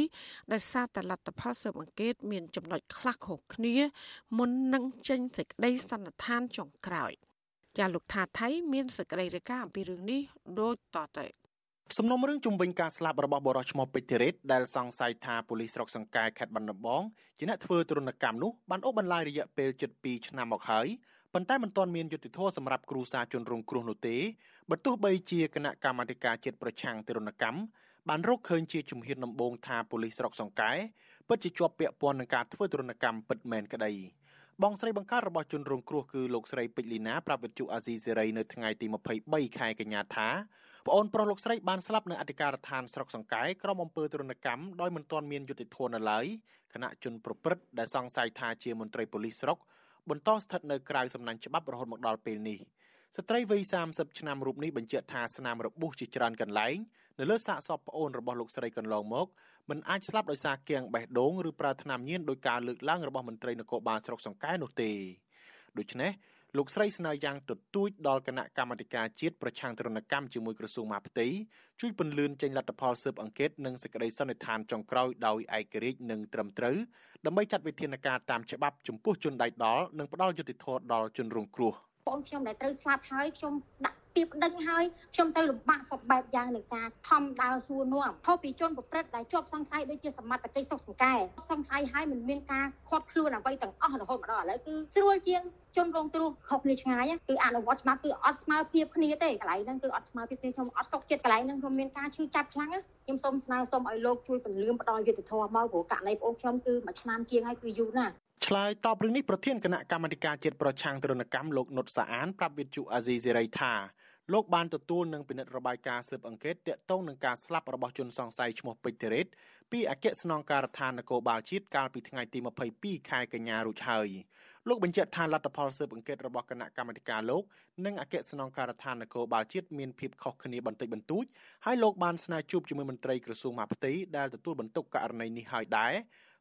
ដោយសារតែលទ្ធផលស៊ើបអង្កេតមានចំណុចខ្លះខុសគ្នាមុននឹងចេញសេចក្តីសន្និដ្ឋានចុងក្រោយចាលោកថាថៃមានសេចក្តីរាយការណ៍អំពីរឿងនេះដូចតទៅ សំណុំរឿងជំវិញការស្លាប់របស់បរិសុទ្ធឈ្មោះពេជ្រធីរ៉េតដែលសង្ស័យថាប៉ូលីសស្រុកសង្កែខេត្តបាត់ដំបងជាអ្នកធ្វើទរណកម្មនោះបានអូសបន្លាយរយៈពេលជិត2ឆ្នាំមកហើយប៉ុន្តែមិនទាន់មានយុត្តិធម៌សម្រាប់គ្រួសារជនរងគ្រោះនោះទេបើទោះបីជាគណៈកម្មាធិការជាតិប្រឆាំងទរណកម្មបានរកឃើញជាជំហានដំបូងថាប៉ូលីសស្រុកសង្កែពិតជាជាប់ពាក់ព័ន្ធនឹងការធ្វើទរណកម្មពិតមែនក្តី បងស្រីបង្កើតរបស់ជនរងគ្រោះគឺលោកស្រីពេជ្រលីណាប្រាប់វិទ្យុអាស៊ីសេរីនៅថ្ងៃទី23ខែកញ្ញាថាប្អូនប្រុសលោកស្រីបានស្លាប់នៅអធិការដ្ឋានស្រុកសង្កែក្រុមអំពើទរណកម្មដោយមិនទាន់មានយុត្តិធម៌នៅឡើយគណៈជនប្រព្រឹត្តដែលសង្ស័យថាជាមន្ត្រីប៉ូលីសស្រុកបន្តស្ថិតនៅក្រៅសំណាញ់ច្បាប់រហូតមកដល់ពេលនេះស្ត្រីវ័យ30ឆ្នាំរូបនេះបញ្ជាក់ថាស្នាមរបួសជាច្រើនកន្លែងនៅលើសាកសពប្អូនរបស់លោកស្រីកន្លងមក មិនអាចស្លាប់ដោយសារគាំងបេះដូងឬប្រើថ្នាំញៀនដោយការលើកឡើងរបស់មន្ត្រីនគរបាលស្រុកសង្កែនោះទេដូច្នេះលោកស្រីស្នើយ៉ាងទទូចដល់គណៈកម្មាធិការជាតិប្រឆាំងទរណកម្មជាមួយក្រសួងមហាផ្ទៃជួយពន្លឿនចេញលទ្ធផលស៊ើបអង្កេតនិងសេចក្តីសន្និដ្ឋានចុងក្រោយដោយឯករាជ្យនិងត្រឹមត្រូវដើម្បីចាត់វិធានការតាមច្បាប់ចំពោះជនដៃដល់និងផ្ដល់យុត្តិធម៌ដល់ជនរងគ្រោះបងខ្ញុំដែលត្រូវស្លាប់ហើយខ្ញុំដាក់ ពីប្តឹងហើយខ្ញុំទៅលំបាកសពបែបយ៉ាងនៃការខំដើរសួរនាំខុសពីជនប្រព្រឹត្តដែលជាប់សង្ស័យដូចជាសមត្ថកិច្ចសុខសង្កែសង្ស័យហើយមិនមានការខាត់ខ្លួនអ្វីទាំងអស់រហូតមកដល់ឥឡូវគឺស្រួលជាងជនរងគ្រោះខុសគ្នាឆ្ងាយគឺអនុវត្តច្បាប់គឺអត់ស្មើភាពគ្នាទេកន្លែងហ្នឹងគឺអត់ស្មើភាពគ្នាខ្ញុំអត់សុខចិត្តកន្លែងហ្នឹងខ្ញុំមានការឈឺចាប់ខ្លាំងខ្ញុំសូមស្នើសូមឲ្យលោកជួយពន្លឿនផ្ដល់យុត្តិធម៌មកព្រោះករណីបងខ្ញុំគឺមួយឆ្នាំជាងហើយគឺយូរណាស់ឆ្លើយតបរឿងនេះប្រធានគណៈកម្មាធិការជាតិប្រឆាំងទរណកម្មលោកនុតសាអានប្រាប់វិទ្យុអាស៊ីសេរីថា លោកបានទទួលនឹងពិនិត្យរបាយការណ៍ស៊ើបអង្កេតទាក់ទងនឹងការស្លាប់របស់ជនសង្ស័យឈ្មោះពេជ្រធីរ៉េតពីអគ្គស្នងការដ្ឋាននគរបាលជាតិកាលពីថ្ងៃទី22ខែកញ្ញារួចហើយលោកបញ្ជាក់ថាលទ្ធផលស៊ើបអង្កេតរបស់គណៈកម្មាធិការលោកនិងអគ្គស្នងការដ្ឋាននគរបាលជាតិមានភាពខុសគ្នាបន្តិចបន្តួចហើយលោកបានស្នើជួបជាមួយមន្ត្រីក្រសួងមហាផ្ទៃដែលទទួលបន្ទុកករណីនេះហើយដែរ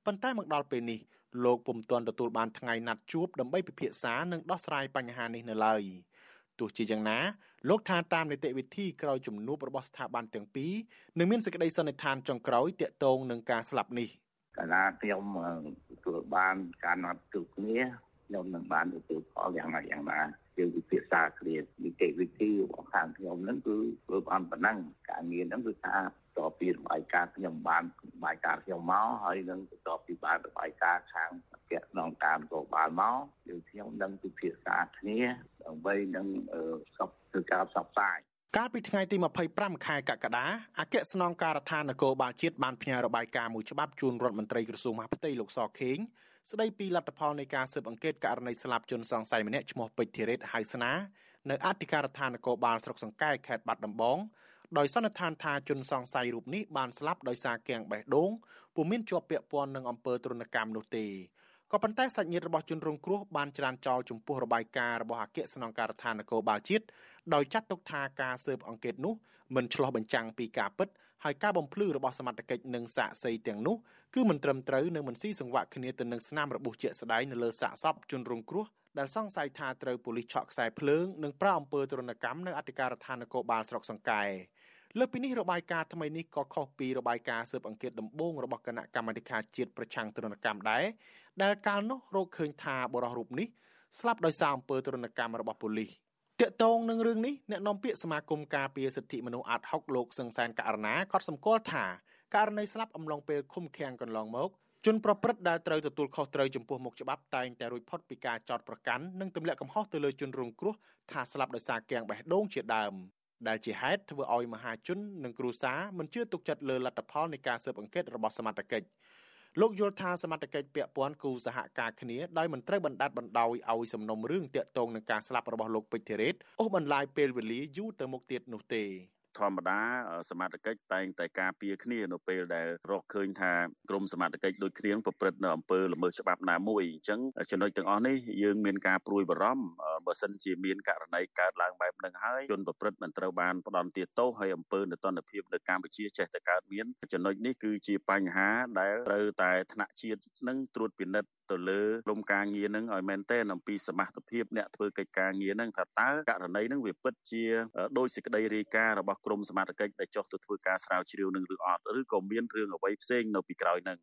ប៉ុន្តែមកដល់ពេលនេះលោកពុំទាន់ទទួលបានថ្ងៃណាត់ជួបដើម្បីពិភាក្សានិងដោះស្រាយបញ្ហានេះនៅឡើយ ទោះជាយ៉ាងណាលោកថាតាមនីតិវិធីក្រោយជំនួបរបស់ស្ថាប័នទាំងពីរនឹងមានសេចក្តីសន្និដ្ឋានចុងក្រោយទាក់ទងនឹងការស្លាប់នេះកាលណាខ្ញុំទទួលបានការណាត់ជួបគ្នាខ្ញុំនឹងបានទទួលផលយ៉ាងណាយ៉ាងណាយើងពិភាក្សាគ្នានីតិវិធីរបស់ខាងខ្ញុំហ្នឹងគឺធ្វើបានប៉ុណ្ណឹងការងារហ្នឹងគឺថា តពីរបាយការណ៍ខ្ញុំបានរបាយការណ៍ខ្ញុំមកហើយនឹងបន្ទាប់ពីបានរបាយការណ៍ខាងអគ្គស្នងការនគរបាលមកយើងខ្ញុំនឹងពិភាក្សាគ្នាដើម្បីនឹងសពធ្វើការផ្សព្វផ្សាយកាលពីថ្ងៃទី25ខែកក្កដាអគ្គស្នងការដ្ឋាននគរបាលជាតិបានផ្ញើរបាយការណ៍មួយច្បាប់ជូនរដ្ឋមន្ត្រីក្រសួងមហាផ្ទៃលោកសខេងស្ដីពីលទ្ធផលនៃការស៊ើបអង្កេតករណីស្លាប់ជនសង្ស័យម្នាក់ឈ្មោះពេជ្រធីរ៉េតហៅស្នានៅអធិការដ្ឋាននគរបាលស្រុកសង្កែខេត្តបាត់ដំបង ដោយសន្និដ្ឋានថាជនសង្ស័យរូបនេះបានស្លាប់ដោយសារគាំងបេះដូងពុំមានជាប់ពាក់ព័ន្ធនឹងអំពើទរណកម្មនោះទេក៏ប៉ុន្តែសាច់ញាតិរបស់ជនរងគ្រោះបានច្រានចោលចំពោះរបាយការណ៍របស់អគ្គស្នងការដ្ឋាននគរបាលជាតិដោយចាត់ទុកថាការស៊ើបអង្កេតនោះមិនឆ្លោះបញ្ចាំងពីការពិតហើយការបំភ្លឺរបស់សមត្ថកិច្ចនិងសាកសីទាំងនោះគឺមិនត្រឹមត្រូវនិងមិនស៊ីសង្វាក់គ្នាទៅនឹងស្នាមរបួសជាក់ស្ដែងនៅលើសាកសពជនរងគ្រោះដែលសង្ស័យថាត្រូវប៉ូលីសឆក់ខ្សែភ្លើងនិងប្រើអំពើទរណកម្មនៅអធិការដ្ឋាននគរបាលស្រុកសង្កែ លើពីនេះរបាយការណ៍ថ្មីនេះក៏ខុសពីរបាយការណ៍ស៊ើបអង្កេតដំបូងរបស់គណៈកម្មាធិការជាតិប្រឆាំងទរណកម្មដែរដែលកាលនោះរកឃើញថាបរិះរូបនេះស្លាប់ដោយសារអំពើទរណកម្មរបស់ប៉ូលីសតាកតងនឹងរឿងនេះអ្នកនាំពាក្យសមាគមការពារសិទ្ធិមនុស្សអាត់ហុកលោកសឹងសានករណាក៏សម្គាល់ថាករណីស្លាប់អំឡុងពេលឃុំឃាំងកន្លងមកជនប្រព្រឹត្តដែលត្រូវទទួលខុសត្រូវចំពោះមុខច្បាប់តែងតែរួចផុតពីការចោទប្រកាន់និងទម្លាក់កំហុសទៅលើជនរងគ្រោះថាស្លាប់ដោយសារគាំងបេះដូងជាដើម ដែលជាហេតុធ្វើឲ្យមហាជននិងគ្រួសារមិនជឿទុកចិត្តលើលទ្ធផលនៃការស៊ើបអង្កេតរបស់សមត្ថកិច្ចលោកយល់ថាសមត្ថកិច្ចពាក់ព័ន្ធគូសហការគ្នាដោយមិនត្រូវបណ្ដាត់បណ្ដោយឲ្យសំណុំរឿងតាក់ទងនឹងការស្លាប់របស់លោកពេជ្រធីរ៉េតអូសបន្លាយពេលវេលាយូរទៅមុខទៀតនោះទេ ធម្មតាសមត្ថកិច្ចតែងតែការពារគ្នានៅពេលដែលរកឃើញថាក្រមសមត្ថកិច្ចដូចគ្នាប្រព្រឹត្តនៅអំពើល្មើសច្បាប់ណាមួយអញ្ចឹងចំណុចទាំងអស់នេះយើងមានការព្រួយបារម្ភបើសិនជាមានករណីកើតឡើងបែបហ្នឹងហើយជនប្រព្រឹត្តមិនត្រូវបានផ្ដន់ទាទោសហើយអំពើនតនភាពនៅកម្ពុជាចេះតែកើតមានចំណុចនេះគឺជាបញ្ហាដែលត្រូវតែថ្នាក់ជាតិនឹងត្រួតពិនិត្យ ទៅលើក្រុមការងារនឹងឲ្យមែនទែនអំពីសមត្ថភាពអ្នកធ្វើកិច្ចការងារនឹងថាតើករណីនឹងវាពិតជាដោយសេចក្តីរាយការណ៍របស់ក្រមសមត្ថកិច្ចដែលចុះទៅធ្វើការស្រាវជ្រាវនឹងឬអត់ឬក៏មានរឿងអ្វីផ្សេងនៅពីក្រោយនឹង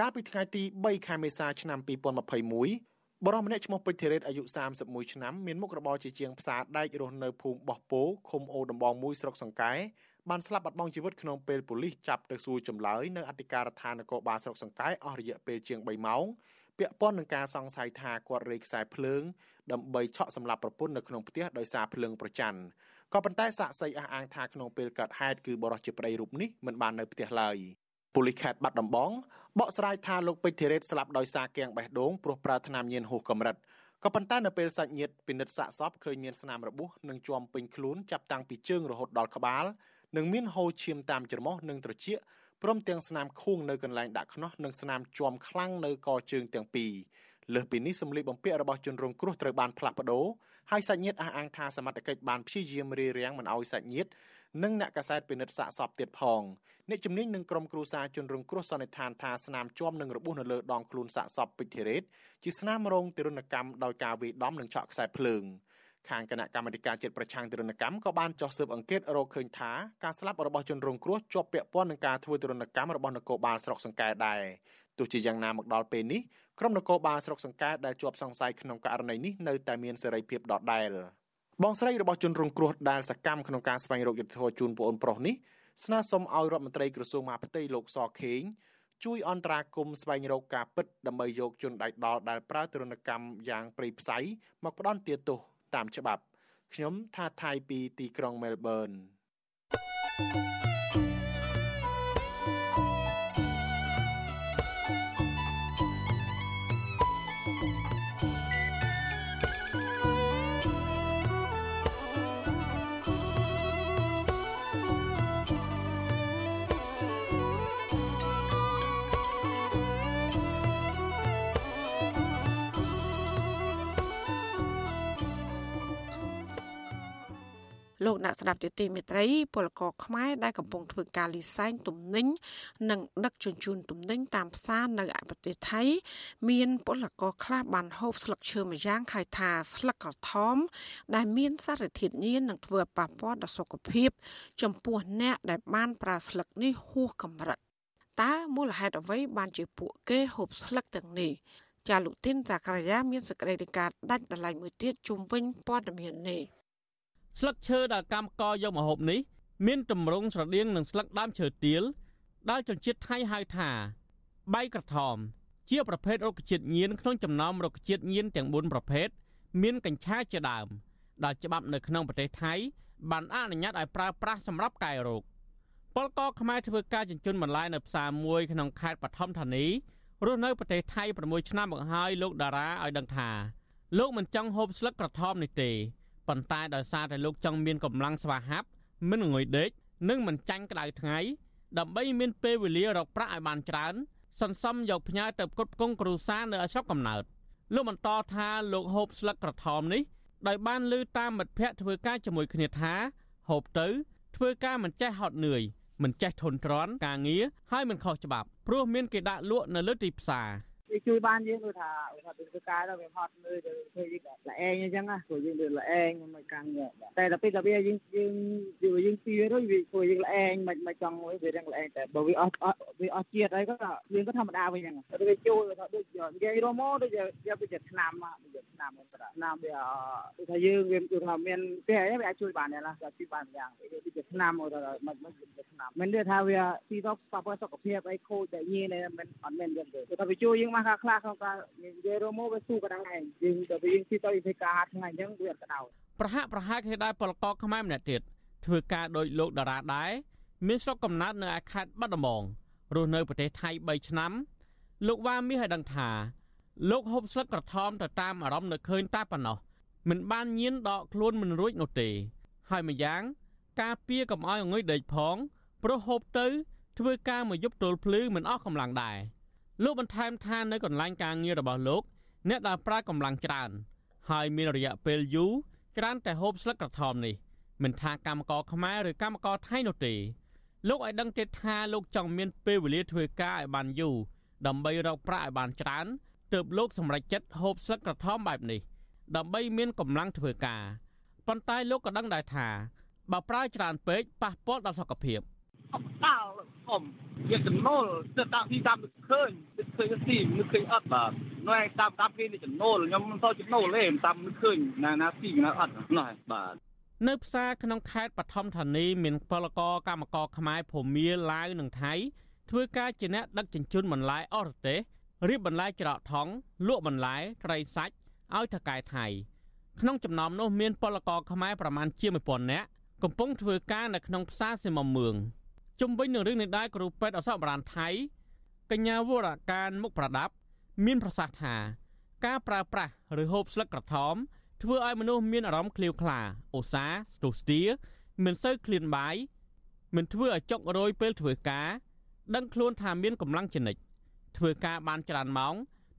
កាលពីថ្ងៃទី3ខែមេសាឆ្នាំ2021បរិមម្នាក់ឈ្មោះពេជ្រធីរ៉េតអាយុ31ឆ្នាំមានមុខរបរជាជាងផ្សារដែករស់នៅភូមិបោះពោឃុំអូដំបងមួយស្រុកសង្កែបានស្លាប់បាត់បង់ជីវិតក្នុងពេលប៉ូលីសចាប់ទៅសួរចម្លើយនៅអធិការដ្ឋាននគរបាលស្រុកសង្កែអស់រយៈពេលជាង3ម៉ោង ពាក់ព័ន្ធនឹងការសង្ស័យថាគាត់រេខ្សែភ្លើងដើម្បីឆក់សម្លាប់ប្រពន្ធនៅក្នុងផ្ទះដោយសារភ្លើងប្រច័ណ្ឌក៏ប៉ុន្តែសាកសីអះអាងថាក្នុងពេលកើតហេតុគឺបរិសុទ្ធជាប្តីរូបនេះមិនបាននៅផ្ទះឡើយប៉ូលីសខេត្តបាត់ដំបងបកស្រាយថាលោកពេជ្រធីរ៉េតស្លាប់ដោយសារគាំងបេះដូងព្រោះប្រើថ្នាំញៀនហួសកម្រិតក៏ប៉ុន្តែនៅពេលសាច់ញាតិពិនិត្យសាកសពឃើញមានស្នាមរបួសនិងជាំពេញខ្លួនចាប់តាំងពីជើងរហូតដល់ក្បាលនិងមានហូរឈាមតាមច្រមុះនិងត្រចៀក ព្រមទាំងស្នាមខួងនៅកន្លែងដាក់ខ្នោះនិងស្នាមជាំខ្លាំងនៅកជើងទាំងពីរលើសពីនេះសម្លៀកបំពាក់របស់ជនរងគ្រោះត្រូវបានផ្លាស់ប្ដូរហើយសាច់ញាតិអះអាងថាសមត្ថកិច្ចបានព្យាយាមរារាំងមិនឲ្យសាច់ញាតិនិងអ្នកកាសែតពិនិត្យសាកសពទៀតផងអ្នកជំនាញនឹងក្រុមគ្រួសារជនរងគ្រោះសន្និដ្ឋានថាស្នាមជាប់នឹងរបួសនៅលើដងខ្លួនសាកសពពេជ្រធីរ៉េតជាស្នាមរងទារុណកម្មដោយការវាយដំនិងឆក់ខ្សែភ្លើង ខាងគណៈកម្មាធិការជាតិប្រឆាំងទារុណកម្មក៏បានចុះស៊ើបអង្កេតរកឃើញថាការស្លាប់របស់ជនរងគ្រោះជាប់ពាក់ព័ន្ធនឹងការធ្វើទារុណកម្មរបស់នគរបាលស្រុកសង្កែដែរទោះជាយ៉ាងណាមកដល់ពេលនេះក្រុមនគរបាលស្រុកសង្កែដែលជាប់សង្ស័យក្នុងករណីនេះនៅតែមានសេរីភាពដដែលបងស្រីរបស់ជនរងគ្រោះដែលសកម្មក្នុងការស្វែងរកយុត្តិធម៌ជូនប្អូនប្រុសនេះស្នើសុំឲ្យរដ្ឋមន្ត្រីក្រសួងមហាផ្ទៃលោកសខេងជួយអន្តរាគមន៍ស្វែងរកការពិតដើម្បីយកជនដៃដល់ដែលប្រើទរណកម្មយ៉ាងព្រៃផ្សៃមកផ្ដន់ទាទោស តាមច្បាប់ ខ្ញុំថាថៃពីទីក្រុងមែលប៊ន thank you អ្នកស្ដាប់ទទីមេត្រីពលករខ្មែរដែលកំពុងធ្វើការលីសែងទំនិញនិងដឹកជញ្ជូនទំនិញតាមផ្សារនៅឯប្រទេសថៃ មានពលករខ្លះបានហូបស្លឹកឈើម្យ៉ាងហៅថាស្លឹកក្រថមដែលមានសារធាតុញៀននិងធ្វើឲ្យប៉ះពាល់ដល់សុខភាព ចំពោះអ្នកដែលបានប្រើស្លឹកនេះហួសកម្រិតតើមូលហេតុអ្វីបានជាពួកគេហូបស្លឹកទាំងនេះចាលោកទីនសាករាយាមានសេចក្តីរាយការណ៍ដាច់ដライមួយទៀតជុំវិញព័ត៌មាននេះ ស្លឹកឈើដែលកម្មកយកម្ហូបនេះមានទម្រង់ស្រដៀងនឹងស្លឹកដើមឈើទាលដែលជនជាតិថៃហៅថាបៃក្រថមជាប្រភេទរុក្ខជាតិញៀនក្នុងចំណោមរុក្ខជាតិញៀនទាំង4ប្រភេទមានកញ្ឆាជាដើមដែលច្បាប់នៅក្នុងប្រទេសថៃបានអនុញ្ញាតឲ្យប្រើប្រាស់សម្រាប់កែរោគពលករខ្មែរធ្វើការចិញ្ចឹមបន្លែនៅផ្សារមួយក្នុងខេត្តបឋមធានីរស់នៅប្រទេសថៃ6ឆ្នាំមកហើយលោកតារាឲ្យដឹងថាលោកមិនចង់ហូបស្លឹកក្រថមនេះទេ ប៉ុន្តែដោយសារតែលោកចង់មានកម្លាំងស្វាហាប់មិនងុយដេកនិងមិនចាញ់ក្តៅថ្ងៃដើម្បីមានពេលវេលារកប្រាក់ឲ្យបានច្រើនសន្សំយកផ្ញើទៅផ្គត់ផ្គង់គ្រួសារនៅស្រុកកំណើតលោកបន្តថាលោកហូបស្លឹកក្រថមនេះដោយបានលើតាមមិត្តភ័ក្តិធ្វើការជាមួយគ្នាថាហូបទៅធ្វើការមិនចេះហត់នឿយមិនចេះធន់ទ្រាំការងារហើយមិនខុសច្បាប់ព្រោះមានគេដាក់លក់នៅលើទីផ្សារ វាជួយបានយើងដូចថាថាធ្វើការទៅវាហត់មើលទៅធ្វើយើងល្អឯងអញ្ចឹងណាព្រោះយើងដូចល្អឯងមិនកាំងតែដល់ពេលដល់វាយើងយើងយើងពីទៅវាធ្វើយើងល្អឯងមិនមិនចង់មួយវារឹងល្អឯងតែបើវាអស់វាអស់ជាតិហើយក៏យើងក៏ធម្មតាវិញហ្នឹងវាចូលថាដូចនិយាយរមកដូចយកទៅជាឆ្នាំដូចឆ្នាំហ្នឹងឆ្នាំវាដូចថាយើងវាគឺថាមានទេអីវាអាចជួយបានដែរណាជួយបានយ៉ាងដូចជាឆ្នាំមកដល់មិនមិនឆ្នាំមិនទេថាវាទីទៅប៉ះពាល់សុខភាពអីខូចតែញៀនមិនអត់មានយ៉ាងទេតែវាជួយយើងមកថាខ្លះក្នុងការនិយាយរួមមកវាស៊ូកណ្ដាលឯងយើងទៅយើងទីទៅធ្វើការហាត់ថ្ងៃអញ្ចឹងវាអត់ក្តៅប្រហាក់ប្រហែលគ្នាដែរពលករខ្មែរម្នាក់ទៀតធ្វើការដោយលោកតារាដែរមានស្រុកកំណើតនៅឯខេត្តបាត់ដំបងរស់នៅប្រទេសថៃ3ឆ្នាំ លោកវ៉ាមាសឲ្យដឹងថាលោកហូបស្លឹកក្រថមទៅតាមអារម្មណ៍នៅឃើញតែប៉ុណ្ណោះមិនបានញៀនដកខ្លួនមិនរួចនោះទេ ហើយម្យ៉ាង ការពៀកុំឲ្យងុយដេកផងព្រោះហូបទៅធ្វើការមួយយប់ទល់ភ្លឺមិនអស់កម្លាំងដែរ លោកបន្ថែមថានៅកន្លែងការងាររបស់លោក អ្នកដែលប្រើកម្លាំងច្រើន ហើយមានរយៈពេលយូរច្រើនតែហូបស្លឹកក្រថមនេះមិនថាកម្មករខ្មែរឬកម្មករថៃនោះទេលោកឲ្យដឹងទៀតថាលោកចង់មានពេលវេលាធ្វើការឲ្យបានយូរដើម្បីរកប្រាក់ឲ្យបានច្រើនទើបលោកសម្រេចចិត្តហូបស្លឹកក្រថមបែបនេះដើម្បីមានកម្លាំងធ្វើការប៉ុន្តែលោកក៏ដឹងដែរថាបើប្រើច្រើនពេកប៉ះពាល់ដល់សុខភាពដាល់ ធំវាចំណូលទៅតាមទីតាមឃើញទៅឃើញទីនឹកឃើញអត់បាទនៅឯតាមតាមគេនេះចំណូលខ្ញុំមិនសូវចំណូលទេតាមនឹកឃើញណាណាទីណាអត់ណោះបាទនៅផ្សារក្នុងខេត្តបឋមធានីមានពលករកម្មករខ្មែរភូមាឡាវនិងថៃធ្វើការជាអ្នកដឹកជញ្ជូនបន្លែអស់រទេសរៀបបន្លែច្រកថងលក់បន្លែត្រីសាច់ឲ្យថកែថៃក្នុងចំណោមនោះមានពលករខ្មែរប្រមាណជា1000នាក់កំពុងធ្វើការនៅក្នុងផ្សារសៀមមឿង ជុំវិញនឹងរឿងនេះដែរគ្រូពេទ្យអសបរានថៃកញ្ញាវរការមុខប្រដាប់ មានប្រសាសន៍ថា ការប្រើប្រាស់ឬហូបស្លឹកក្រថមធ្វើឲ្យមនុស្សមានអារម្មណ៍ឃ្លាវខ្លាអូសាស្ទុះស្ទា មិនសូវឃ្លានបាយមិនធ្វើឲ្យចុករយពេលធ្វើការ ដឹងខ្លួនថាមានកម្លាំងចនិចធ្វើការបានច្រើនម៉ោង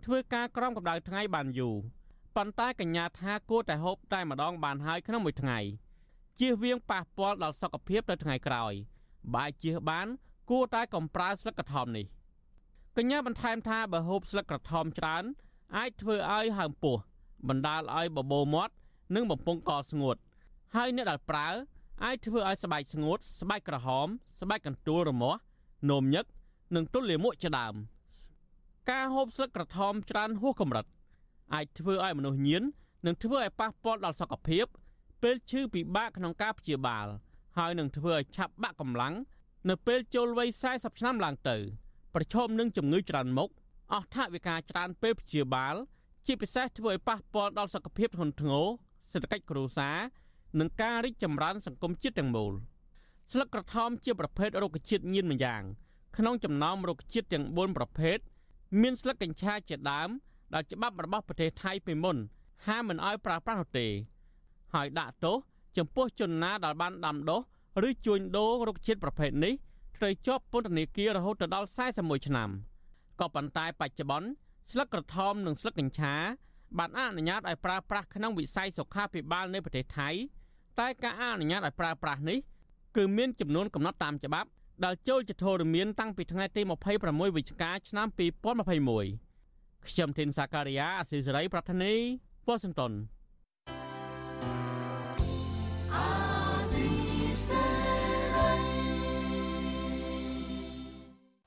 ធ្វើការក្រោមកម្ដៅថ្ងៃបានយូរប៉ុន្តែកញ្ញាថាគួរតែហូបតែម្ដងបានហើយក្នុងមួយថ្ងៃជៀសវាងប៉ះពាល់ដល់សុខភាពទៅថ្ងៃក្រោយ បើជៀសបាន គួរតែកំប្រើស្លឹកក្រថមនេះកញ្ញាបន្ថែមថាបើហូបស្លឹកក្រថមច្រើន អាចធ្វើឲ្យហើមពោះបណ្ដាលឲ្យបបោមាត់និងបំពង់កស្ងួត ហើយអ្នកដែលប្រើអាចធ្វើឲ្យស្បែកស្ងួត ស្បែកក្រហម ស្បែកកន្ទួលរមាស់នោមញឹកនិងទល់លាមកជាដើមការហូបស្លឹកក្រថមច្រើនហួសកម្រិតអាចធ្វើឲ្យមនុស្សញៀននិងធ្វើឲ្យប៉ះពាល់ដល់សុខភាព ពេលឈឺពិបាកក្នុងការព្យាបាល ហើយនឹងធ្វើឲ្យឆាប់បាក់កម្លាំងនៅពេលចូលវ័យ40ឆ្នាំឡើងទៅ ប្រឈមនឹងជំងឺច្រើនមុខអស់ថវិកាច្រើនពេលព្យាបាល ជាពិសេសធ្វើឲ្យប៉ះពាល់ដល់សុខភាពធ្ងន់ធ្ងរសេដ្ឋកិច្ចគ្រួសារនិងការរីកចម្រើនសង្គមជាតិទាំងមូលស្លឹកក្រថមជាប្រភេទរុក្ខជាតិញៀនម្យ៉ាង ក្នុងចំណោមរុក្ខជាតិទាំង4ប្រភេទមានស្លឹកកញ្ឆាជាដើមដែលច្បាប់របស់ប្រទេសថៃពីមុនហាមមិនឲ្យប្រើប្រាស់នោះទេ ហើយដាក់ទោស ចំពោះជនណាដែលបានដាំដុះឬជួញដូររុក្ខជាតិប្រភេទនេះត្រូវជាប់ពន្ធនាគាររហូតដល់41ឆ្នាំក៏ប៉ុន្តែបច្ចុប្បន្នស្លឹកក្រថមនិងស្លឹកកញ្ឆាបានអនុញ្ញាតឲ្យប្រើប្រាស់ក្នុងវិស័យសុខាភិបាលនៃប្រទេសថៃតែការអនុញ្ញាតឲ្យប្រើប្រាស់នេះគឺមានចំនួនកំណត់តាមច្បាប់ដែលចូលជាធរមានតាំងពីថ្ងៃទី26វិច្ឆិកាឆ្នាំ2021ខ្ញុំធីនសាការីយ៉ាអស៊ីសេរីប្រធានីវ៉ាស៊ីនតោន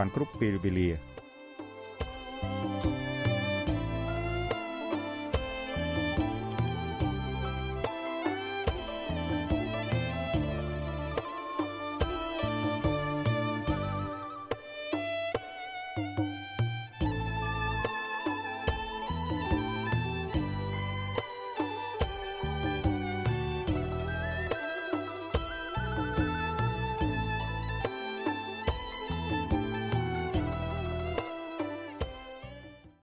បានគ្រប់ពេលវេលា។